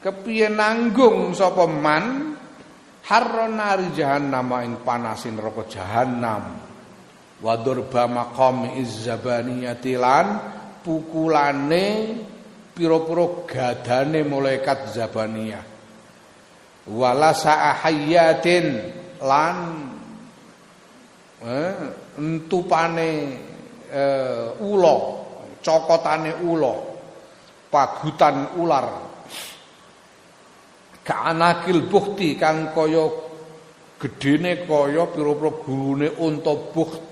kepiye nanggung sapa man harronari jahannam ing panasin neraka jahannam. Wa durba maqam izzabaniyati lan pukulane pira-pira gadane malaikat zabaniyah. Wala sa'ahayatin lan eh, entupane eh, ula cokotane ula pagutan ular kaanakil bukti kang kaya gedene kaya pira-pira gurune unta bukti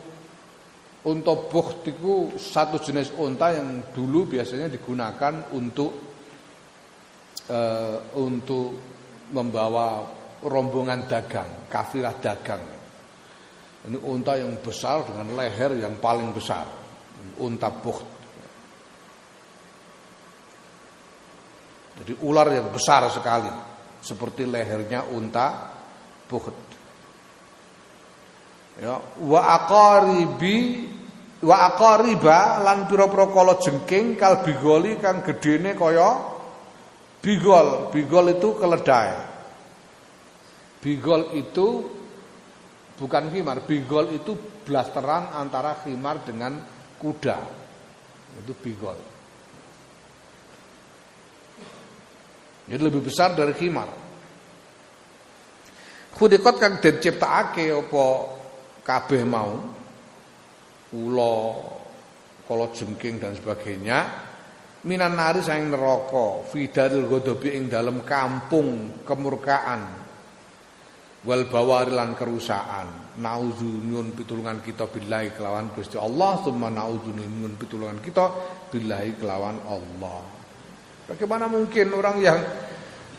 Unta bukht satu jenis unta yang dulu biasanya digunakan untuk uh, untuk membawa rombongan dagang, kafilah dagang. Ini unta yang besar dengan leher yang paling besar, unta bukht. Jadi ular yang besar sekali, seperti lehernya unta bukht. Ya, wa aqaribi wa aqariba lan pira-pira kala jengking kal bigoli kang gedene kaya Bigol, bigol itu keledai. Bigol itu bukan khimar, bigol itu blasteran antara khimar dengan kuda. Itu bigol. Jadi lebih besar dari khimar. Khudikot kang den ciptakake apa kabeh mau ula kala jengking dan sebagainya minan nari saing neraka fidadul ghadabi ing dalem kampung kemurkaan wal bawari lan kerusakan nauzu nyun pitulungan kita billahi kelawan Gusti Allah summa nauzu nyun pitulungan kita billahi kelawan Allah bagaimana mungkin orang yang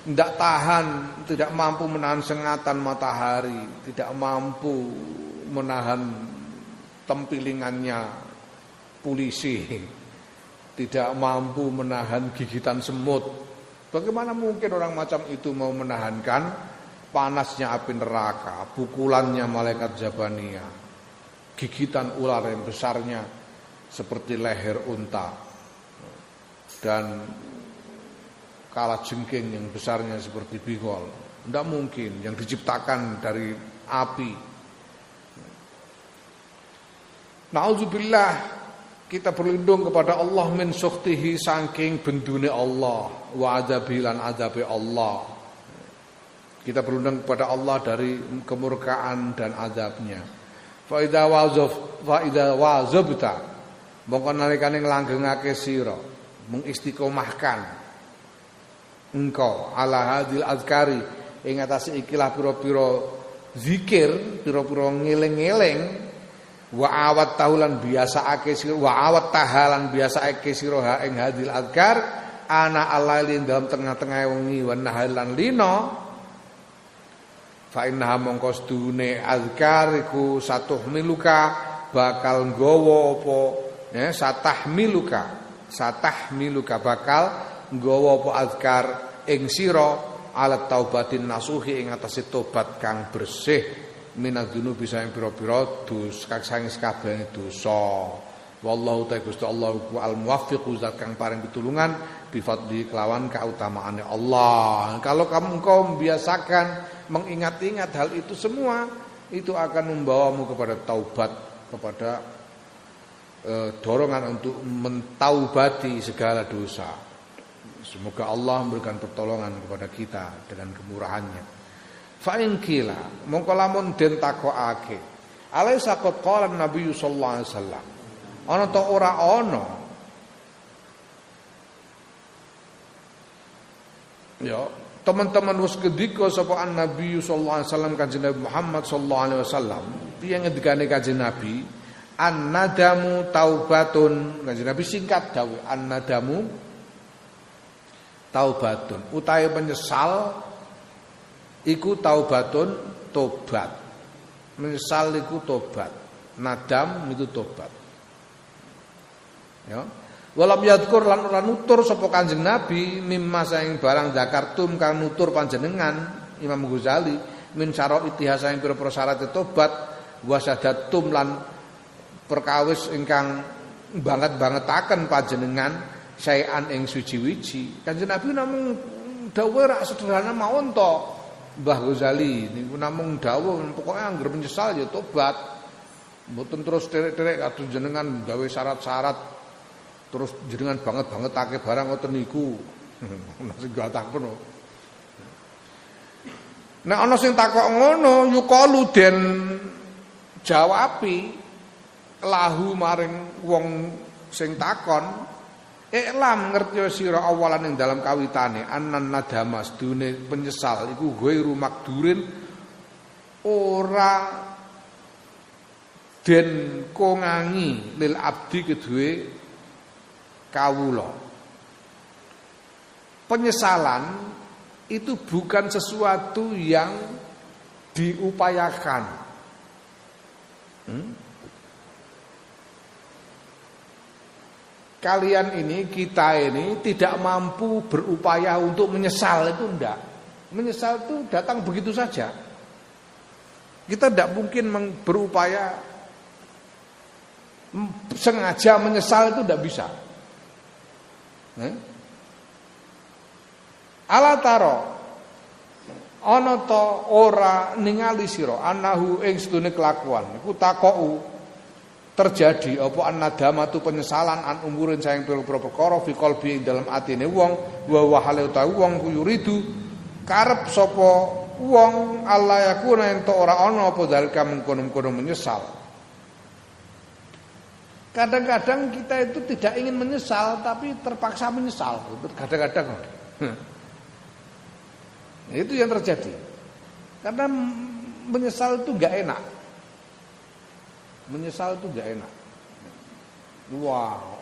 tidak tahan tidak mampu menahan sengatan matahari tidak mampu menahan tempilingannya polisi tidak mampu menahan gigitan semut. Bagaimana mungkin orang macam itu mau menahankan panasnya api neraka, pukulannya malaikat Jabania, gigitan ular yang besarnya seperti leher unta, dan kala jengking yang besarnya seperti bigol. Tidak mungkin yang diciptakan dari api. Nauzubillah kita berlindung kepada Allah min sukhtihi saking bendune Allah wa adabi lan adabi Allah. Kita berlindung kepada Allah dari kemurkaan dan azabnya. Fa idza wazaf fa idza wazabta mongko nalikane nglanggengake sira mengistiqomahkan engkau ala hadil azkari ing atase ikilah pira-pira zikir pira-pira ngeling-eling wa awat tahulan biasaake sira wa awat tahalan biasaake sira ha ing hadil adkar ana alailin dalam tengah-tengah wengi wa nahalan lino fa innaha mongko sedune azkar iku satuh miluka bakal nggawa apa? Ya satah miluka satah miluka bakal nggawa apa azkar ing sira alat taubatin nasuhi ing atase tobat kang bersih minadzunu bisa yang pira-pira dus kang sangis kabeh dosa. Wallahu ta'ala Gusti Allah al muwaffiqu zat kang paring pitulungan bifadli kelawan keutamaannya Allah. Kalau kamu engkau membiasakan mengingat-ingat hal itu semua itu akan membawamu kepada taubat kepada e, dorongan untuk mentaubati segala dosa semoga Allah memberikan pertolongan kepada kita dengan kemurahannya Fa in kila mongko lamun den takokake. Alaisa qad qala Nabi sallallahu alaihi wasallam. Ana ta ora ana? Ya, teman-teman wis kedika sapa an Nabi sallallahu alaihi wasallam kanjeng Nabi Muhammad sallallahu alaihi wasallam. Piye ngendikane kanjeng Nabi? An-nadamu taubatun. Kanjeng Nabi singkat dawuh an-nadamu taubatun. Utahe penyesal iku taubatun tobat. Menyesal iku tobat. Nadam itu tobat. Ya. Walam yadkur lan ora nutur sapa Kanjeng Nabi mimma saing barang zakartum kang nutur panjenengan Imam Ghazali min syara itihasa ing pira-pira syarat tobat wasadatum lan perkawis ingkang banget-bangetaken panjenengan sayan ing suci-wiji. Kanjeng Nabi namung dawuh rak sederhana mawon to. Mbah Ghazali niku namung dawuh pokoke anggere menyesal ya tobat. Mboten terus terek-terek kados jenengan gawe syarat-syarat terus jenengan banget-bangetake barang ngoten niku. Ana sing takon. Nek ana sing takok ngono yukalu den jawabi lahu maring wong sing takon Iklam ngerti sira awalan ing dalam kawitane anan nadamas dune penyesal iku ghairu makdurin ora den kongangi lil abdi kedue kawula. penyesalan itu bukan sesuatu yang diupayakan. Hmm? Kalian ini, kita ini tidak mampu berupaya untuk menyesal itu enggak. Menyesal itu datang begitu saja. Kita tidak mungkin berupaya sengaja menyesal itu tidak bisa. Hmm? Ala taro ana ora ningali sira anahu ing sedune kelakuan iku takou terjadi apa annadama tu penyesalan an umurin sayang pira-pira perkara fi qalbi dalam atine wong wa wa hale utawi wong yuridu karep sapa wong Allah yakuna ento ora ana apa dalika mengkono-kono menyesal Kadang-kadang kita itu tidak ingin menyesal tapi terpaksa menyesal. Kadang-kadang. Itu yang terjadi. Karena menyesal itu gak enak. Menyesal itu gak enak. Wow.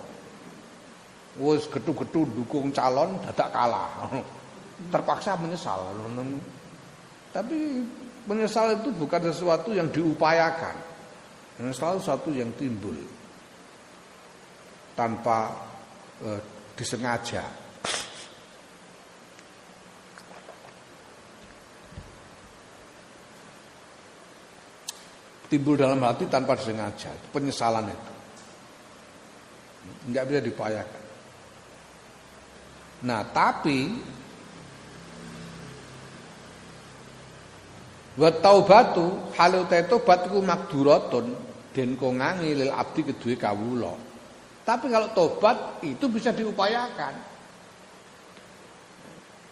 Wes getu-getu dukung calon dadak kalah. Terpaksa menyesal. Tapi menyesal itu bukan sesuatu yang diupayakan. Menyesal sesuatu yang timbul tanpa eh, disengaja. Timbul dalam hati tanpa disengaja. Penyesalan itu. Enggak bisa diupayakan. Nah, tapi Wa taubatu halu tobat iku makduratun den kongangi lil abdi kedue kawula. Tapi kalau tobat itu bisa diupayakan.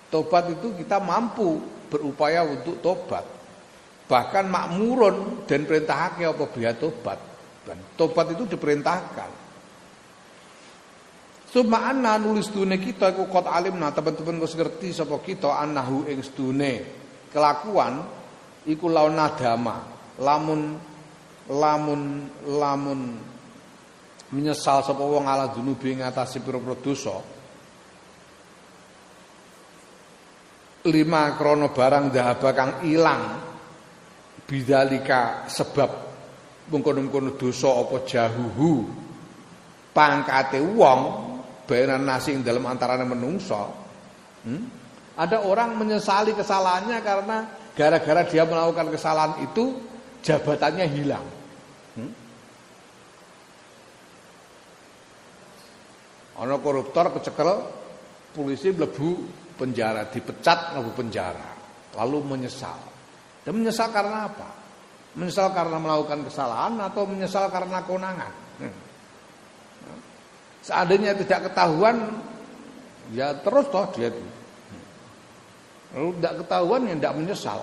Tobat itu kita mampu berupaya untuk tobat bahkan makmurun dan perintahake apa biya tobat. Dan tobat itu diperintahkan. Suma anna nulis dunia kita iku kot alim nah teman-teman kau ngerti sapa kita anahu ing sedune. Kelakuan iku lawan nadama. Lamun lamun lamun menyesal sapa wong ala dunubi ngatasi pira-pira dosa. Lima krono barang dahaba kang ilang bidzalika sebab mengkono-mengkono dosa apa jahuhu pangkate wong bayaran nasi dalam antaranya menungso hmm? ada orang menyesali kesalahannya karena gara-gara dia melakukan kesalahan itu jabatannya hilang hmm? Ono koruptor kecekel polisi mlebu penjara dipecat mlebu penjara lalu menyesal dan menyesal karena apa? Menyesal karena melakukan kesalahan atau menyesal karena konangan? Hmm. Seandainya tidak ketahuan, ya terus toh dia itu. Lalu tidak ketahuan ya tidak menyesal.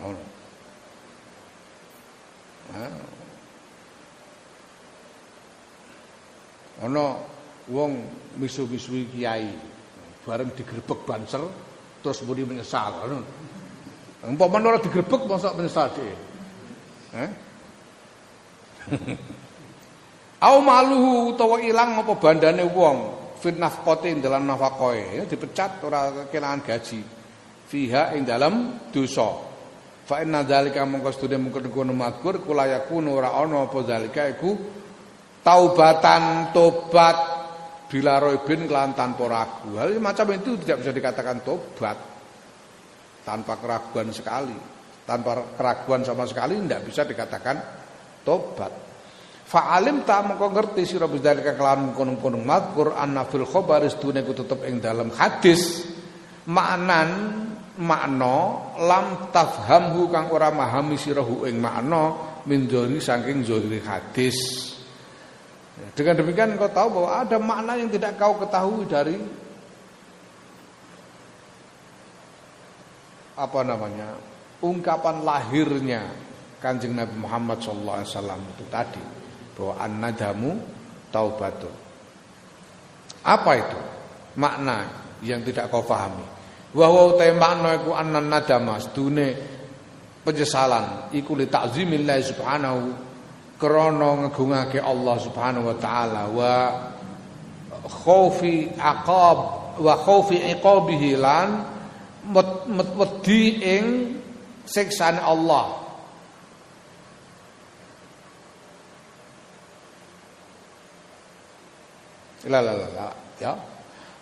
Oh. Nah. Ono wong misu-misui kiai bareng digerebek banser terus budi menyesal. Umpama ora digrebek mosok menyesal dhewe. Eh? Au maluhu utawa ilang apa bandane wong fit nafqati dalam nafaqoe ya dipecat ora kelangan gaji. Fiha ing dalam dosa. Fa inna dzalika mongko sedune mungkin kono makur kula yakunu ora ana apa dzalika iku taubatan tobat bila roibin kelan tanpa ragu. Hal macam itu tidak bisa dikatakan tobat tanpa keraguan sekali. Tanpa keraguan sama sekali tidak bisa dikatakan tobat. Fa'alim tak mengko ngerti sira bidzalika kelawan kono-kono mazkur anna fil khabar istune ku tetep ing dalam hadis maknan makna lam tafhamhu kang ora mahami sirahu ing makna min saking zahiri hadis. Dengan demikian kau tahu bahwa ada makna yang tidak kau ketahui dari apa namanya ungkapan lahirnya kanjeng Nabi Muhammad SAW itu tadi bahwa an-nadamu taubatun. Apa itu makna yang tidak kau pahami? Bahwa utai makna iku annan nadama sedune penyesalan iku li ta'zimillah subhanahu krana ngegungake Allah Subhanahu wa taala wa khaufi aqab wa khaufi iqabihi lan wedi ing siksane Allah. La la la ya.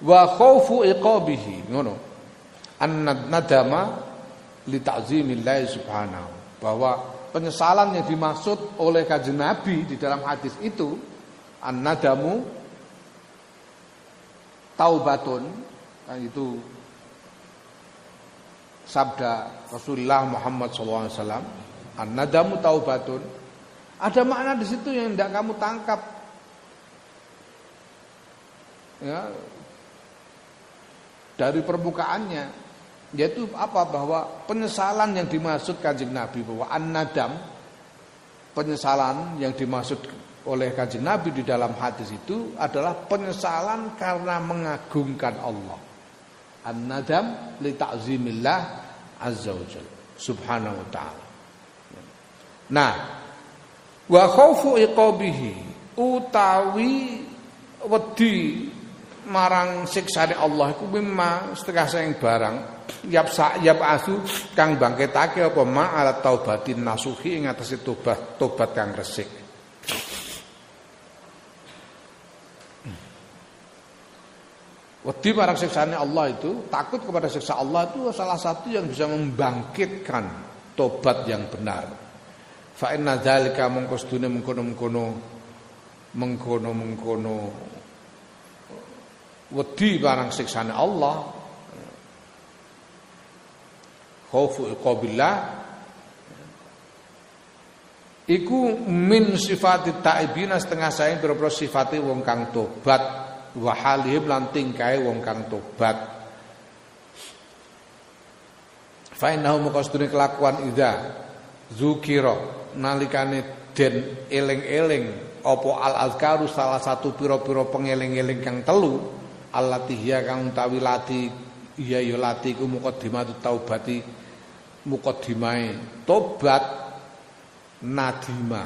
Wa khaufu iqabihi ngono. An nadama li ta'zimillah subhanahu bahwa penyesalan yang dimaksud oleh kajian Nabi di dalam hadis itu an nadamu taubatun kan itu sabda Rasulullah Muhammad SAW an nadamu taubatun. Ada makna di situ yang tidak kamu tangkap. Ya, dari permukaannya yaitu apa? Bahwa penyesalan yang dimaksud kanjeng Nabi. Bahwa an-nadam penyesalan yang dimaksud oleh kanjeng Nabi di dalam hadis itu adalah penyesalan karena mengagungkan Allah. An-nadam li ta'zimillah azza wajalla subhanahu wa ta'ala. Nah wa khaufu iqabihi utawi wedi marang siksane Allah iku mimma setengah saing barang yap sa yap asu kang bangkitake apa ma ala taubatin nasuhi ing atase tobat tobat kang resik Wedi marang siksane Allah itu takut kepada siksa Allah itu salah satu yang bisa membangkitkan tobat yang benar. Fa inna dzalika mungko sedune mengkono-mengkono mengkono-mengkono wedi barang siksane Allah. Khaufu iqabillah. Iku min sifati taibina setengah saya pira-pira sifate wong kang tobat. Wa halihim lan tingkae wong kang tobat. Fa innahu muqastune kelakuan ida zukira nalikane den eling-eling apa al azkaru salah satu pira-pira pengeling-eling kang telu allati kang utawi lati iya ya lati ku muqaddimatu taubati muqaddimae tobat nadima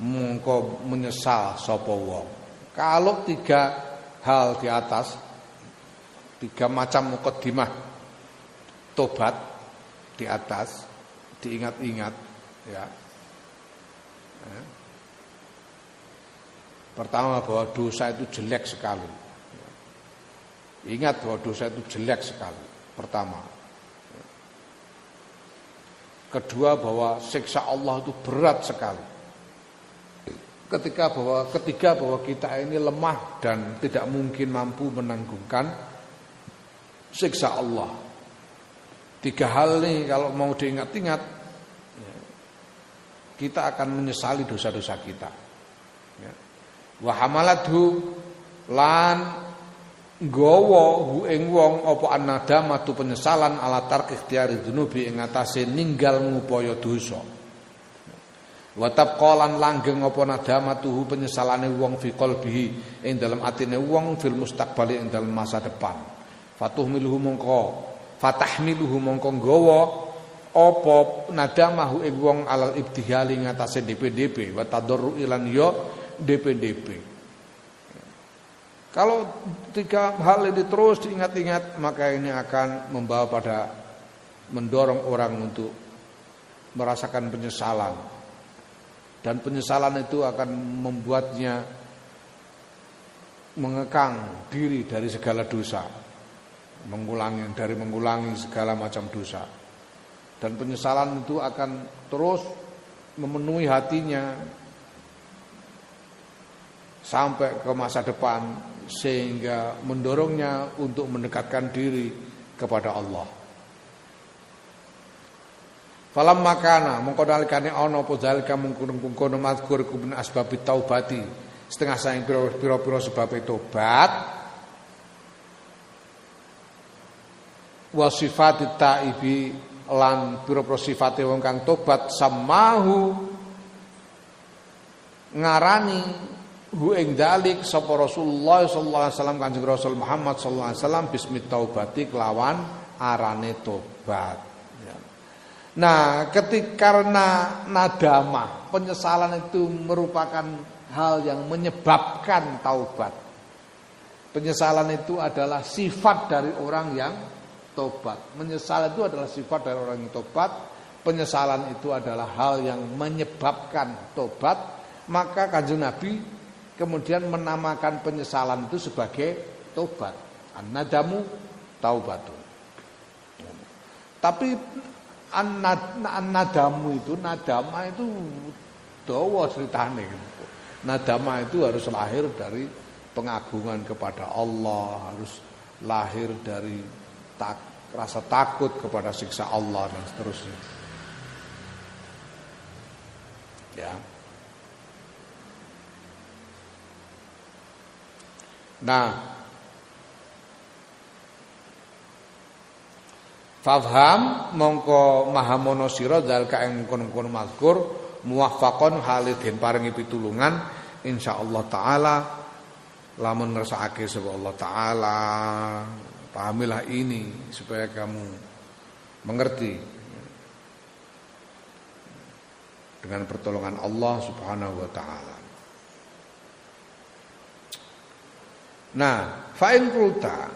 mongko menyesal sapa wong kalau tiga hal di atas tiga macam muqaddimah tobat di atas diingat-ingat ya. ya. Pertama bahwa dosa itu jelek sekali Ingat bahwa dosa itu jelek sekali. Pertama. Kedua bahwa siksa Allah itu berat sekali. Ketika bahwa ketiga bahwa kita ini lemah dan tidak mungkin mampu menanggungkan siksa Allah. Tiga hal ini kalau mau diingat-ingat kita akan menyesali dosa-dosa kita. Ya. Wahamaladhu lan nggawa hu ing wong apa annadamatu penyesalan ala tark ikhtiyari dzunubi ing atase ninggal ngupaya dosa. Wa tabqalan langgeng apa nadamatuhu penyesalane wong fi qalbihi ing dalam atine wong fil mustaqbali ing dalam masa depan. Fatuhmiluhu mongko fatahmiluhu mongko nggawa apa nadamahu ing wong alal ibtihali ngatasé DPDP wa tadarru ilan yo DPDP kalau tiga hal ini terus diingat-ingat maka ini akan membawa pada mendorong orang untuk merasakan penyesalan. Dan penyesalan itu akan membuatnya mengekang diri dari segala dosa. Mengulangi dari mengulangi segala macam dosa. Dan penyesalan itu akan terus memenuhi hatinya sampai ke masa depan sehingga mendorongnya untuk mendekatkan diri kepada Allah. Falam makana ana apa zalika mungkon-mungkon mazkur kubun asbab taubati setengah saing pira-pira sebab tobat wa sifat taibi lan pira-pira sifate wong kang tobat samahu ngarani hu ing dalik sapa Rasulullah sallallahu alaihi wasallam Kanjeng Rasul Muhammad sallallahu alaihi wasallam bismi taubati kelawan arane tobat. Ya. Nah, ketika karena nadama, penyesalan itu merupakan hal yang menyebabkan taubat. Penyesalan itu adalah sifat dari orang yang tobat. Menyesal itu adalah sifat dari orang yang tobat. Penyesalan itu adalah hal yang menyebabkan tobat. Maka kanjeng Nabi kemudian menamakan penyesalan itu sebagai tobat. An-nadamu taubatun. Tapi an-nadamu itu nadama itu dawa ceritane. Nadama itu harus lahir dari pengagungan kepada Allah, harus lahir dari tak, rasa takut kepada siksa Allah dan seterusnya. Ya. Nah, Fafham mongko mahamono sira dalka ing kono-kono mazkur muwaffaqon halidin paringi pitulungan insyaallah taala lamun ngersakake sapa Allah taala. Pahamilah ini supaya kamu mengerti. Dengan pertolongan Allah Subhanahu wa taala. Nah, fa'in kulta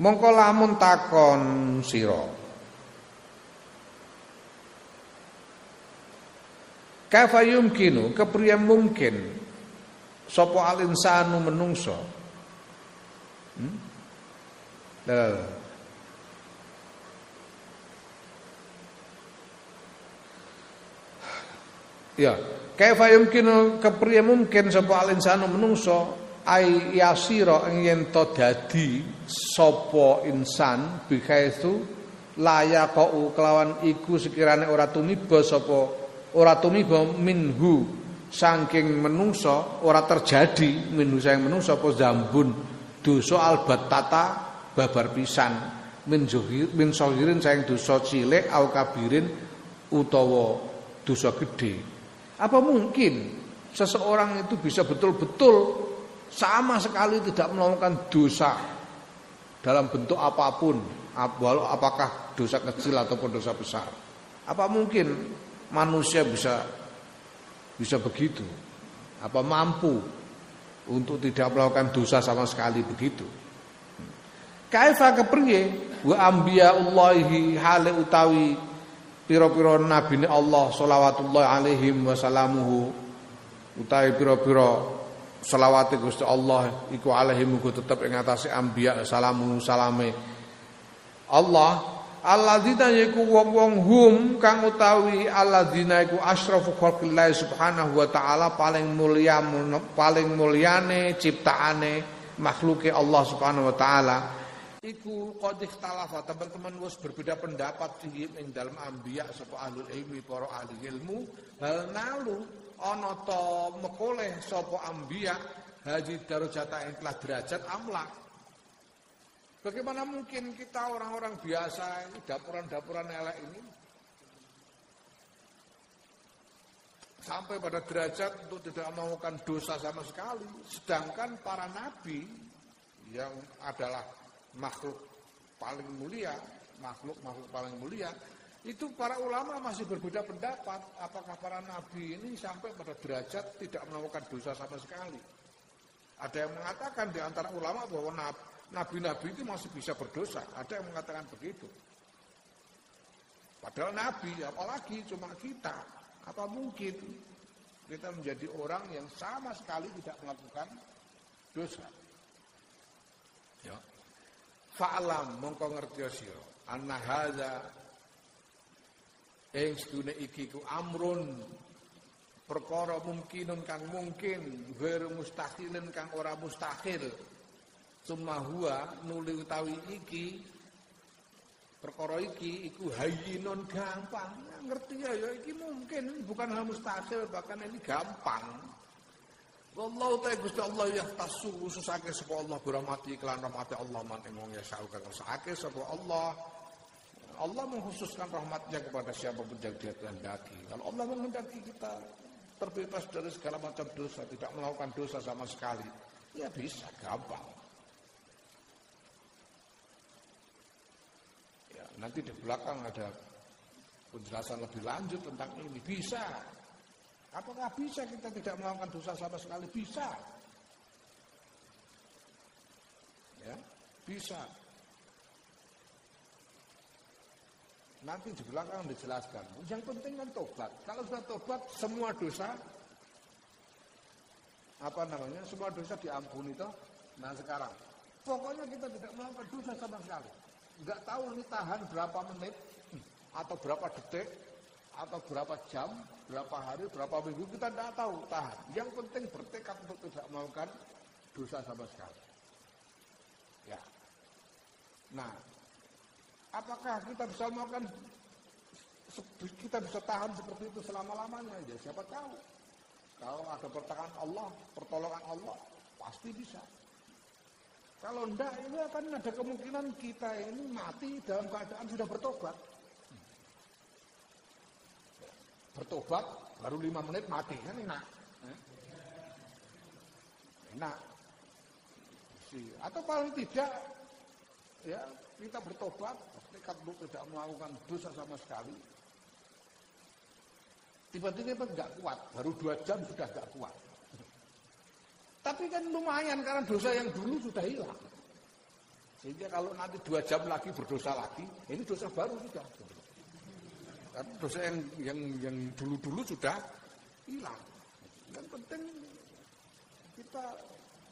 mongko lamun takon sira. Kaifa yumkinu kepriye mungkin sapa al insanu menungso? Hmm? Ya, kaifa yumkinu kepriye mungkin sapa al insanu menungso ai yasira yen to dadi sapa insan bikaitu layaqau kelawan iku sekirane ora tumiba sapa ora tumiba minhu. Saking menungso ora terjadi minhu saking menungso apa zambun. Dosa albatata babar pisan. Min zuhir min sahirin saking dosa cilik au kabirin utawa dosa gede apa mungkin seseorang itu bisa betul-betul sama sekali tidak melakukan dosa dalam bentuk apa pun, walau apakah dosa kecil ataupun dosa besar? Apa mungkin manusia bisa bisa begitu? Apa mampu untuk tidak melakukan dosa sama sekali begitu? Kaifa kepriye wa ambiyaullahi hale utawi pira-pira nabine Allah sholawatullah alaihim wasalamuhu utawi pira-pira selawate Gusti Allah iku alaihi muga tetep ing atase anbiya salamu salame. Allah alladzina yiku wong-wong hum kang utawi alladzina iku asyrafu khalqillah subhanahu wa taala paling mulia paling mulyane ciptaane makhluke Allah subhanahu wa taala iku qad ikhtalafa. Teman-teman wis berbeda pendapat tinggi ing dalam ambiya sapa ahlul ilmi para ahli ilmu. Hal nalu ana ta mekoleh sapa ambiya haji darajata ing telah derajat amla Bagaimana mungkin kita orang-orang biasa ini dapuran-dapuran elek ini sampai pada derajat untuk tidak melakukan dosa sama sekali. Sedangkan para nabi yang adalah makhluk paling mulia, makhluk-makhluk paling mulia, itu para ulama masih berbeda pendapat apakah para nabi ini sampai pada derajat tidak melakukan dosa sama sekali. Ada yang mengatakan di antara ulama bahwa nabi-nabi itu masih bisa berdosa, ada yang mengatakan begitu. Padahal nabi, apalagi cuma kita, apa mungkin kita menjadi orang yang sama sekali tidak melakukan dosa. Ya. Fa'lam mongko ngerti sira anna hadza ing sedune iki ku amrun perkara mungkinun kang mungkin ghairu mustahilin kang ora mustahil summa huwa nuli utawi iki perkara iki iku hayyinun gampang. Ngerti ya ya iki mungkin bukan hal mustahil bahkan ini gampang Wallahu ta'ala Gusti Allah ya tasu khususake sapa Allah berahmati kelan rahmati Allah man ing wong ya sauka kersake sapa Allah. Allah mengkhususkan rahmatnya kepada siapa pun yang dia kehendaki. Kalau Allah menghendaki kita terbebas dari segala macam dosa, tidak melakukan dosa sama sekali, ya bisa, gampang. Ya, nanti di belakang ada penjelasan lebih lanjut tentang ini. Bisa, Apakah bisa kita tidak melakukan dosa sama sekali? Bisa. Bisa. Nanti di belakang dijelaskan. Yang penting kan tobat. Kalau sudah tobat, semua dosa apa namanya? Semua dosa diampuni toh. Nah sekarang, pokoknya kita tidak melakukan dosa sama sekali. Enggak tahu ini tahan berapa menit atau berapa detik atau berapa jam, berapa hari, berapa minggu kita tidak tahu tahan. Yang penting bertekad untuk tidak melakukan dosa sama sekali. Ya. Nah, apakah kita bisa melakukan kita bisa tahan seperti itu selama-lamanya? Ya siapa tahu. Kalau ada pertolongan Allah, pertolongan Allah, pasti bisa. Kalau enggak, ini akan ada kemungkinan kita ini mati dalam keadaan sudah bertobat. Bertobat, baru lima menit mati, kan enak. Enak. Atau paling tidak, ya kita bertobat, tekad untuk tidak melakukan dosa sama sekali, Tiba-tiba nggak kuat, baru dua jam sudah nggak kuat. Tapi kan lumayan karena dosa yang dulu sudah hilang. Sehingga kalau nanti dua jam lagi berdosa lagi, ini dosa baru sudah. Karena dosa yang yang yang dulu-dulu sudah hilang. Yang penting kita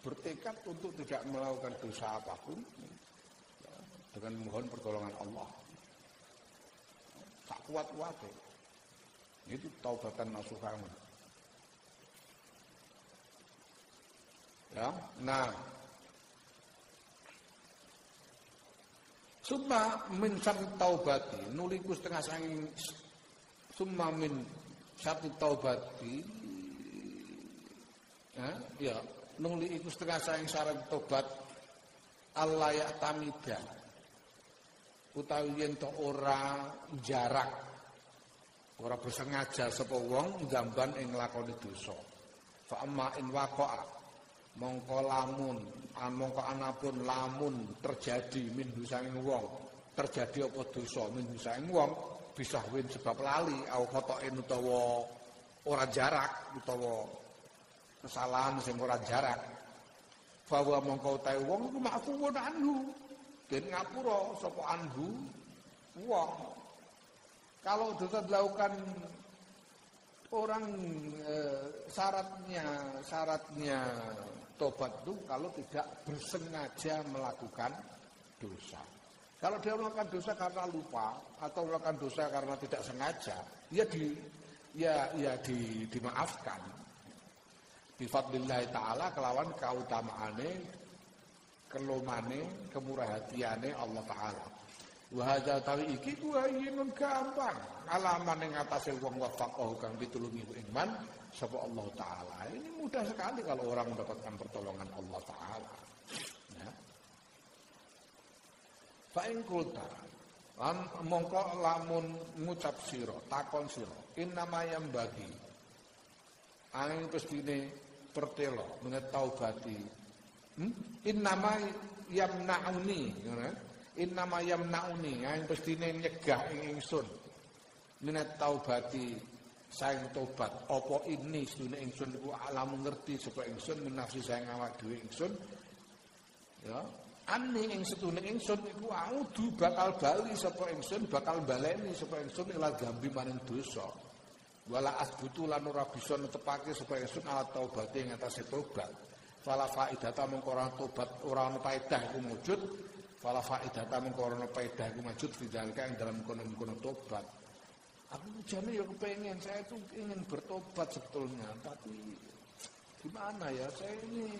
bertekad untuk tidak melakukan dosa apa pun dengan mohon pertolongan Allah. Tak kuat-kuat ya. Itu taubatan nasuhan. Ya, nah Summa min syarti taubati nuliku setengah sanging summa min syarti taubati ya, ya nuli setengah sanging syarat tobat Allah ya tamida utawi yen to ora jarak Ora bersengaja sapa wong jamban ing lakoni dosa. Fa amma in waqa'a mongko lamun an mongko anapun lamun terjadi min husanging wong terjadi apa dosa min husanging wong bisa win sebab lali au khotoin utawa ora jarak utawa kesalahan sing ora jarak. Bahwa mongko utahe wong iku mafuun anhu den ngapura sapa anhu wong. Kalau dosa dilakukan orang e, syaratnya syaratnya tobat itu kalau tidak bersengaja melakukan dosa. Kalau dia melakukan dosa karena lupa atau melakukan dosa karena tidak sengaja, ya di ya ya di, dimaafkan. Bifadlillahi taala kelawan kautamaane kelomane kemurahatiane Allah taala. Wa hadza tawi iki kuwayinun gampang. Alaman ing atase wong wafaqahu kang pitulungi iman sapa Allah taala. Ini mudah sekali kalau orang mendapatkan pertolongan Allah taala. Ya. Fa ing kulta lan mongko lamun ngucap sira, takon sira, innama yang bagi angin pestine pertelo menetaubati hmm? innama yamnauni ngono Innama yamnauni yang pestine nyegah ing ingsun. Minat taubati saing tobat apa ini sedune ingsun iku alam ngerti sapa ingsun menafsi saing awak dhewe ingsun. Ya. Ani ing sedune ingsun iku audu bakal bali sapa ingsun bakal baleni sapa ingsun ila gambi maring dosa. Wala asbutu lan ora bisa netepake sapa ingsun ala taubate ing atase tobat fala faidata mengko ora tobat ora ana faedah iku wujud Fala faidata mung korona faedah iku majud fidalka yang dalam kono-kono tobat. Aku jane ya kepengen, saya tuh ingin bertobat sebetulnya, tapi gimana ya, saya ini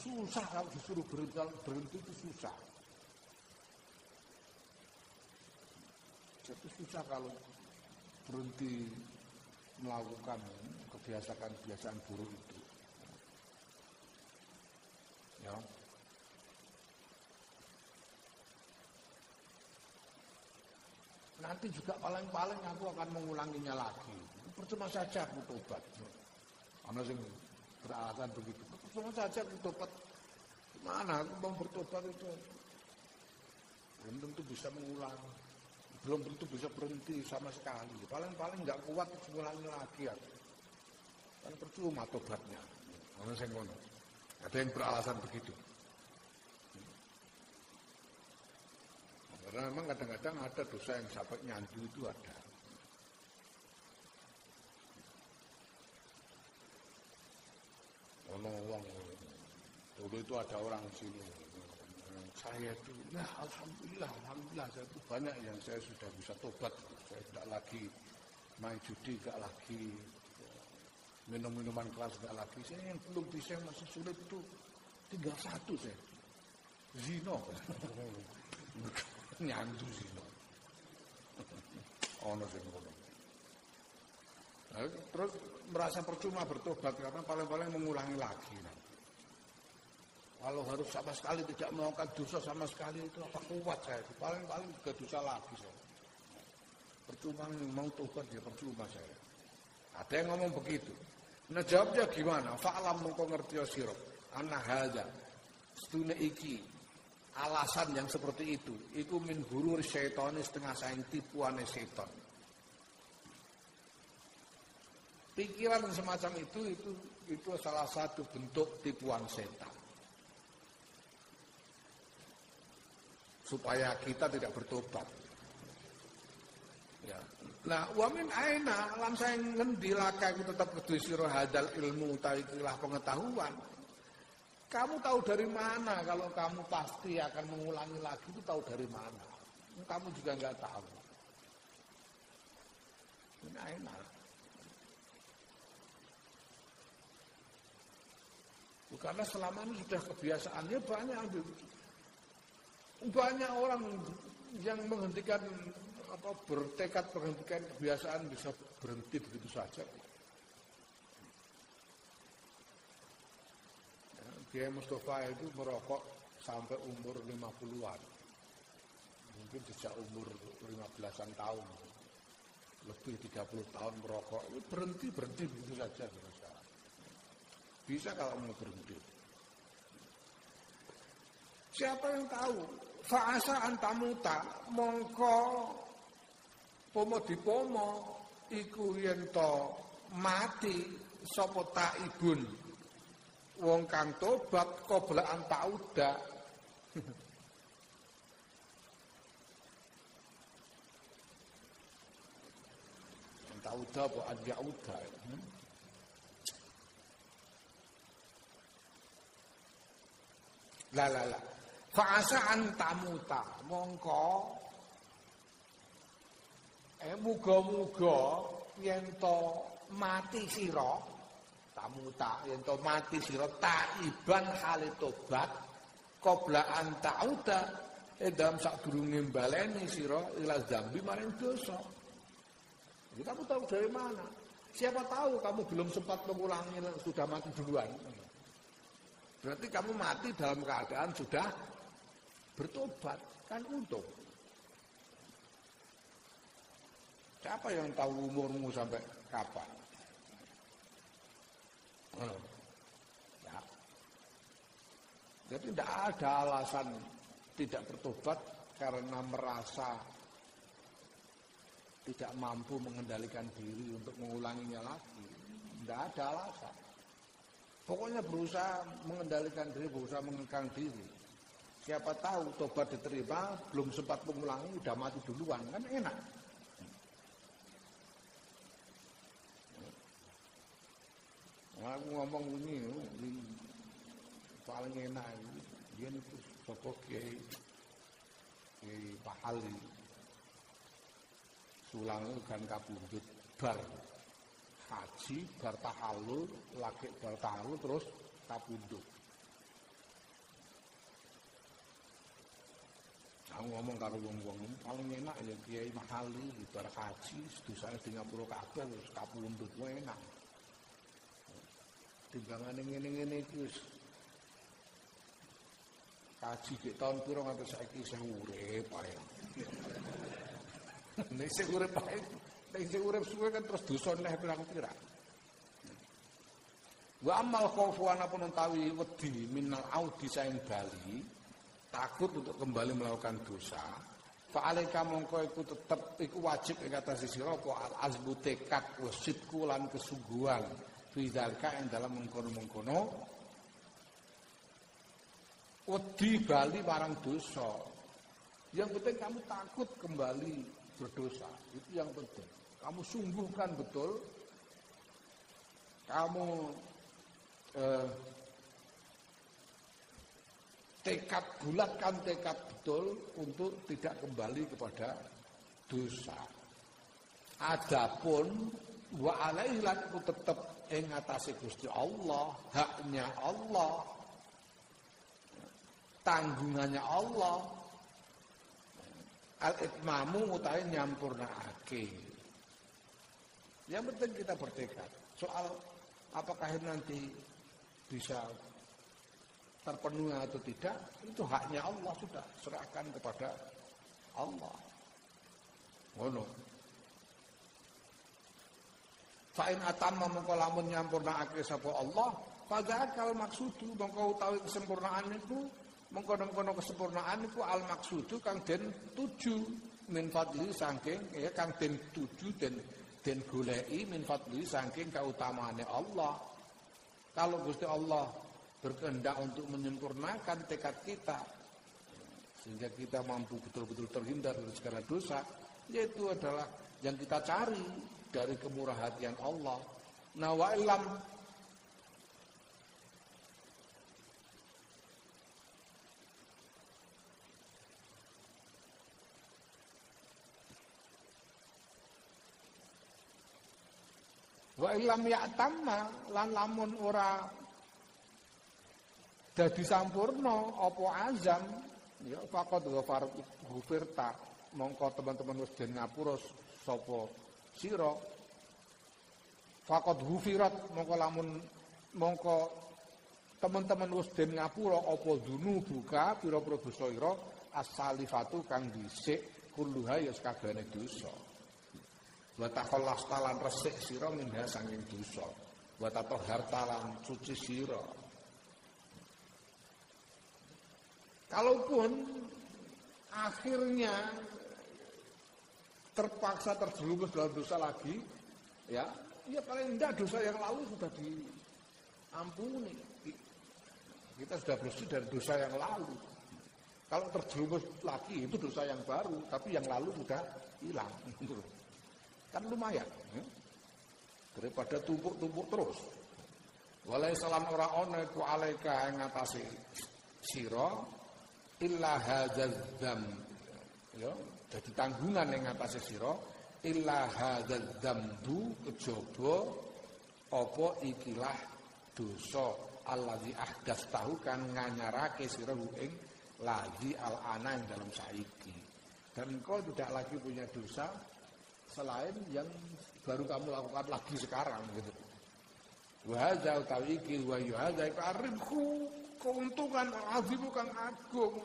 susah kalau disuruh berhenti, berhenti itu susah. Jadi susah kalau berhenti melakukan kebiasaan-kebiasaan buruk itu. Ya. Nanti juga paling-paling aku akan mengulanginya lagi. Percuma saja aku tobat. Karena sing beralasan begitu. Percuma saja aku tobat. Mana aku mau bertobat itu? Belum tentu bisa mengulang. Belum tentu bisa berhenti sama sekali. Paling-paling nggak kuat mengulangi lagi ya. Kan percuma tobatnya. Ngono. Ada yang beralasan begitu. Karena memang kadang-kadang ada dosa yang sampai nyandu itu ada. Ono wong dulu itu ada orang sini saya itu ya alhamdulillah alhamdulillah saya itu banyak yang saya sudah bisa tobat. Saya tidak lagi main judi tidak lagi minum minuman keras tidak lagi. Saya yang belum bisa masih sulit itu tinggal satu saya. Zino nyandu zino ono sing ngono terus merasa percuma bertobat karena paling-paling mengulangi lagi. Kalau harus sama sekali tidak melakukan dosa sama sekali itu apa kuat saya paling-paling juga dosa lagi saya. Percuma mau tobat ya percuma saya. Ada yang ngomong begitu. Nah jawabnya gimana? Fa'lam mengko ya sira. Ana hadza. Iki alasan yang seperti itu itu min gurur syaitan setengah saing tipuane setan. Pikiran semacam itu itu itu salah satu bentuk tipuan setan. supaya kita tidak bertobat. Ya. Nah, wamin aina lan saya ngendi laka tetap kudu sira hadal ilmu taikilah pengetahuan. Kamu tahu dari mana kalau kamu pasti akan mengulangi lagi itu tahu dari mana? Kamu juga nggak tahu. Ini aina. Karena selama ini sudah kebiasaannya banyak banyak orang yang menghentikan apa bertekad menghentikan kebiasaan bisa berhenti begitu saja. Ya, Kiai Mustafa itu merokok sampai umur 50-an. Mungkin sejak umur 15-an tahun. Lebih 30 tahun merokok. Berhenti, berhenti begitu saja. Bisa kalau mau berhenti. Siapa yang tahu? Fa'asa antamuta mongko pomo dipomo iku yen to mati sapa taibun wong kang tobat koblaan tauda tauda apa adjauda hmm? la la la Fa'asa antamuta mongko. Eh muga-muga yen to mati sira tamuta yen to mati sira taiban hale tobat qabla antauda eh dalam sadurunge baleni sira ila zambi maring dosa. Jadi kamu tahu dari mana? Siapa tahu kamu belum sempat mengulangi sudah mati duluan. Berarti kamu mati dalam keadaan sudah bertobat kan untung. Siapa yang tahu umurmu sampai kapan? Ya. Jadi tidak ada alasan tidak bertobat karena merasa tidak mampu mengendalikan diri untuk mengulanginya lagi. Tidak ada alasan. Pokoknya berusaha mengendalikan diri, berusaha mengekang diri. Siapa tahu tobat diterima, belum sempat mengulangi, udah mati duluan, kan enak. Aku ngomong ini, ini paling enak dia itu sokok kiai, kiai pahali, sulang kan kabundut bar. Haji bar tahalul lagi bar tahalul terus kabundut. Aku ngomong karo wong-wong paling enak ya Kiai Mahali bar haji sedusane di ngapura kabeh wis kapundhut wae enak. Timbangane ngene-ngene iki wis kaji ke tahun piro nganti saiki isih urip ae. Nek isih urip ae, nek isih urip suwe kan terus dosa neh pirang-pirang. Wa amal khaufu ana pun utawi wedi minal audi saing bali takut untuk kembali melakukan dosa fa'alaika mongko iku tetep iku wajib ing atas sira apa al azbu tekad wasidku lan kesungguhan fi yang dalam mengkono-mengkono wedi bali barang dosa Yang penting kamu takut kembali berdosa. Itu yang penting. Kamu sungguhkan betul. Kamu eh, tekad bulatkan tekad betul untuk tidak kembali kepada dosa. Adapun wa alaihi ku tetep ing atase Gusti Allah, haknya Allah. Tanggungannya Allah. Al-itmamu utawi nyampurnaake. Yang penting kita bertekad. Soal apakah nanti bisa terpenuhi atau tidak, itu haknya Allah sudah serahkan kepada Allah. Ngono. Fa'in atamma mengko lamun nyampurnakake sapa Allah, akal maksudu mengko utawi kesempurnaan itu mengkono-kono kesempurnaan itu al maksudu kang den tuju min fadli saking ya kang den tuju den den goleki min fadli saking kautamaane Allah. Kalau Gusti Allah berkehendak untuk menyempurnakan tekad kita sehingga kita mampu betul-betul terhindar dari segala dosa, yaitu adalah yang kita cari dari kemurah hatian Allah. Nah wa ilam. Wa ilam ya'tamma lan lamun ora dadi sampurno apa azam? Ya faqad ghafar ghufirta mongko teman-teman wis den ngapura sapa sira. Faqad hufirat mongko lamun mongko teman-teman wis den ngapura apa dunu buka pira-pira dosa ira as-salifatu kang dhisik kulluha ya sakabehane dosa. Wa takhallas talan resik sira minha sanging dosa. Wa tatahhar talan suci sira. Kalaupun akhirnya terpaksa terjerumus dalam dosa lagi, ya, ya paling tidak dosa yang lalu sudah diampuni. Kita sudah bersih dari dosa yang lalu. Kalau terjerumus lagi itu dosa yang baru, tapi yang lalu sudah hilang. Kan lumayan. Ya? Daripada tumpuk-tumpuk terus. Walai salam ora ana iku alaika ing ngatasi sira illa hadzal ya dadi tanggungan ning ngatasé sira illa hadzal dzambu kejaba apa ikilah dosa allazi ahdas tahu kan nganyarake sira ing lagi al-ana yang dalam saiki. Dan engkau tidak lagi punya dosa selain yang baru kamu lakukan lagi sekarang gitu. Wa hadza utawi iki wa yuhadza iku keuntungan azim bukan agung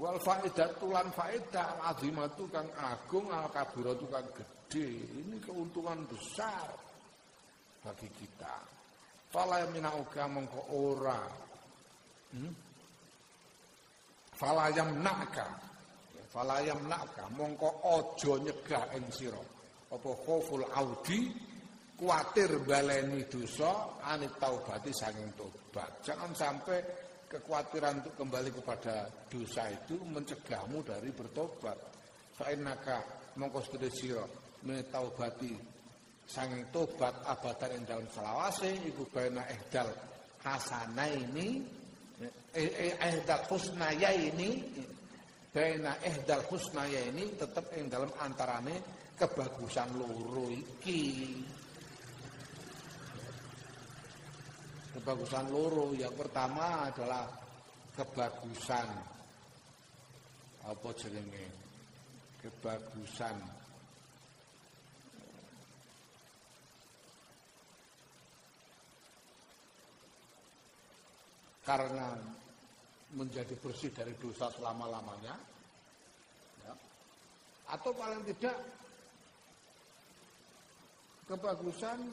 Wal faedah tulan faedah al azimatu kang agung al kabiratu kang gede. Ini keuntungan besar bagi kita. Fala minauka mongko ora. Hmm? Fala yamnaka. Fala yamnaka mongko aja nyegah ing sira. Apa khauful audi kuatir baleni dosa anit taubati saking tobat. Jangan sampai kekhawatiran untuk kembali kepada dosa itu mencegahmu dari bertobat. Fa'innaka mongko sedhe sira metaubati tobat abadan ing dalam selawase iku baina ihdal hasana ini eh, eh, ihdal husnaya ini baina ihdal husnaya ini tetap ing dalam antarane kebagusan loro iki kebagusan loro. Yang pertama adalah kebagusan. Apa jenenge? Kebagusan. Karena menjadi bersih dari dosa selama-lamanya ya. atau paling tidak kebagusan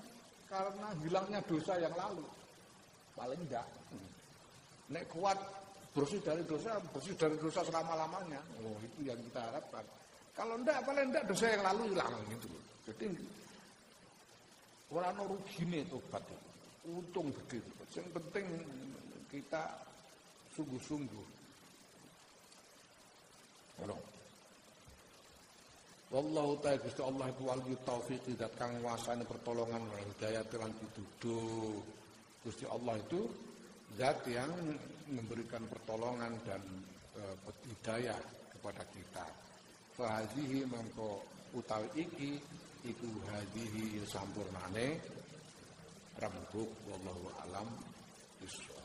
karena hilangnya dosa yang lalu Paling enggak. Nek kuat bersih dari dosa, bersih dari dosa selama-lamanya. Oh, itu yang kita harapkan. Kalau enggak, paling enggak dosa yang lalu hilang gitu Jadi orang rugine tobat itu. Untung gede. Yang penting kita sungguh-sungguh. Wallahu ta'ala Gusti Allah iku wali taufik dat kang pertolongan wa hidayah lan pituduh. Gusti Allah itu zat yang memberikan pertolongan dan e, hidayah kepada kita. Fahadihi mangko utawi iki iku hadihi sampurnane rambuk wallahu alam bisawab.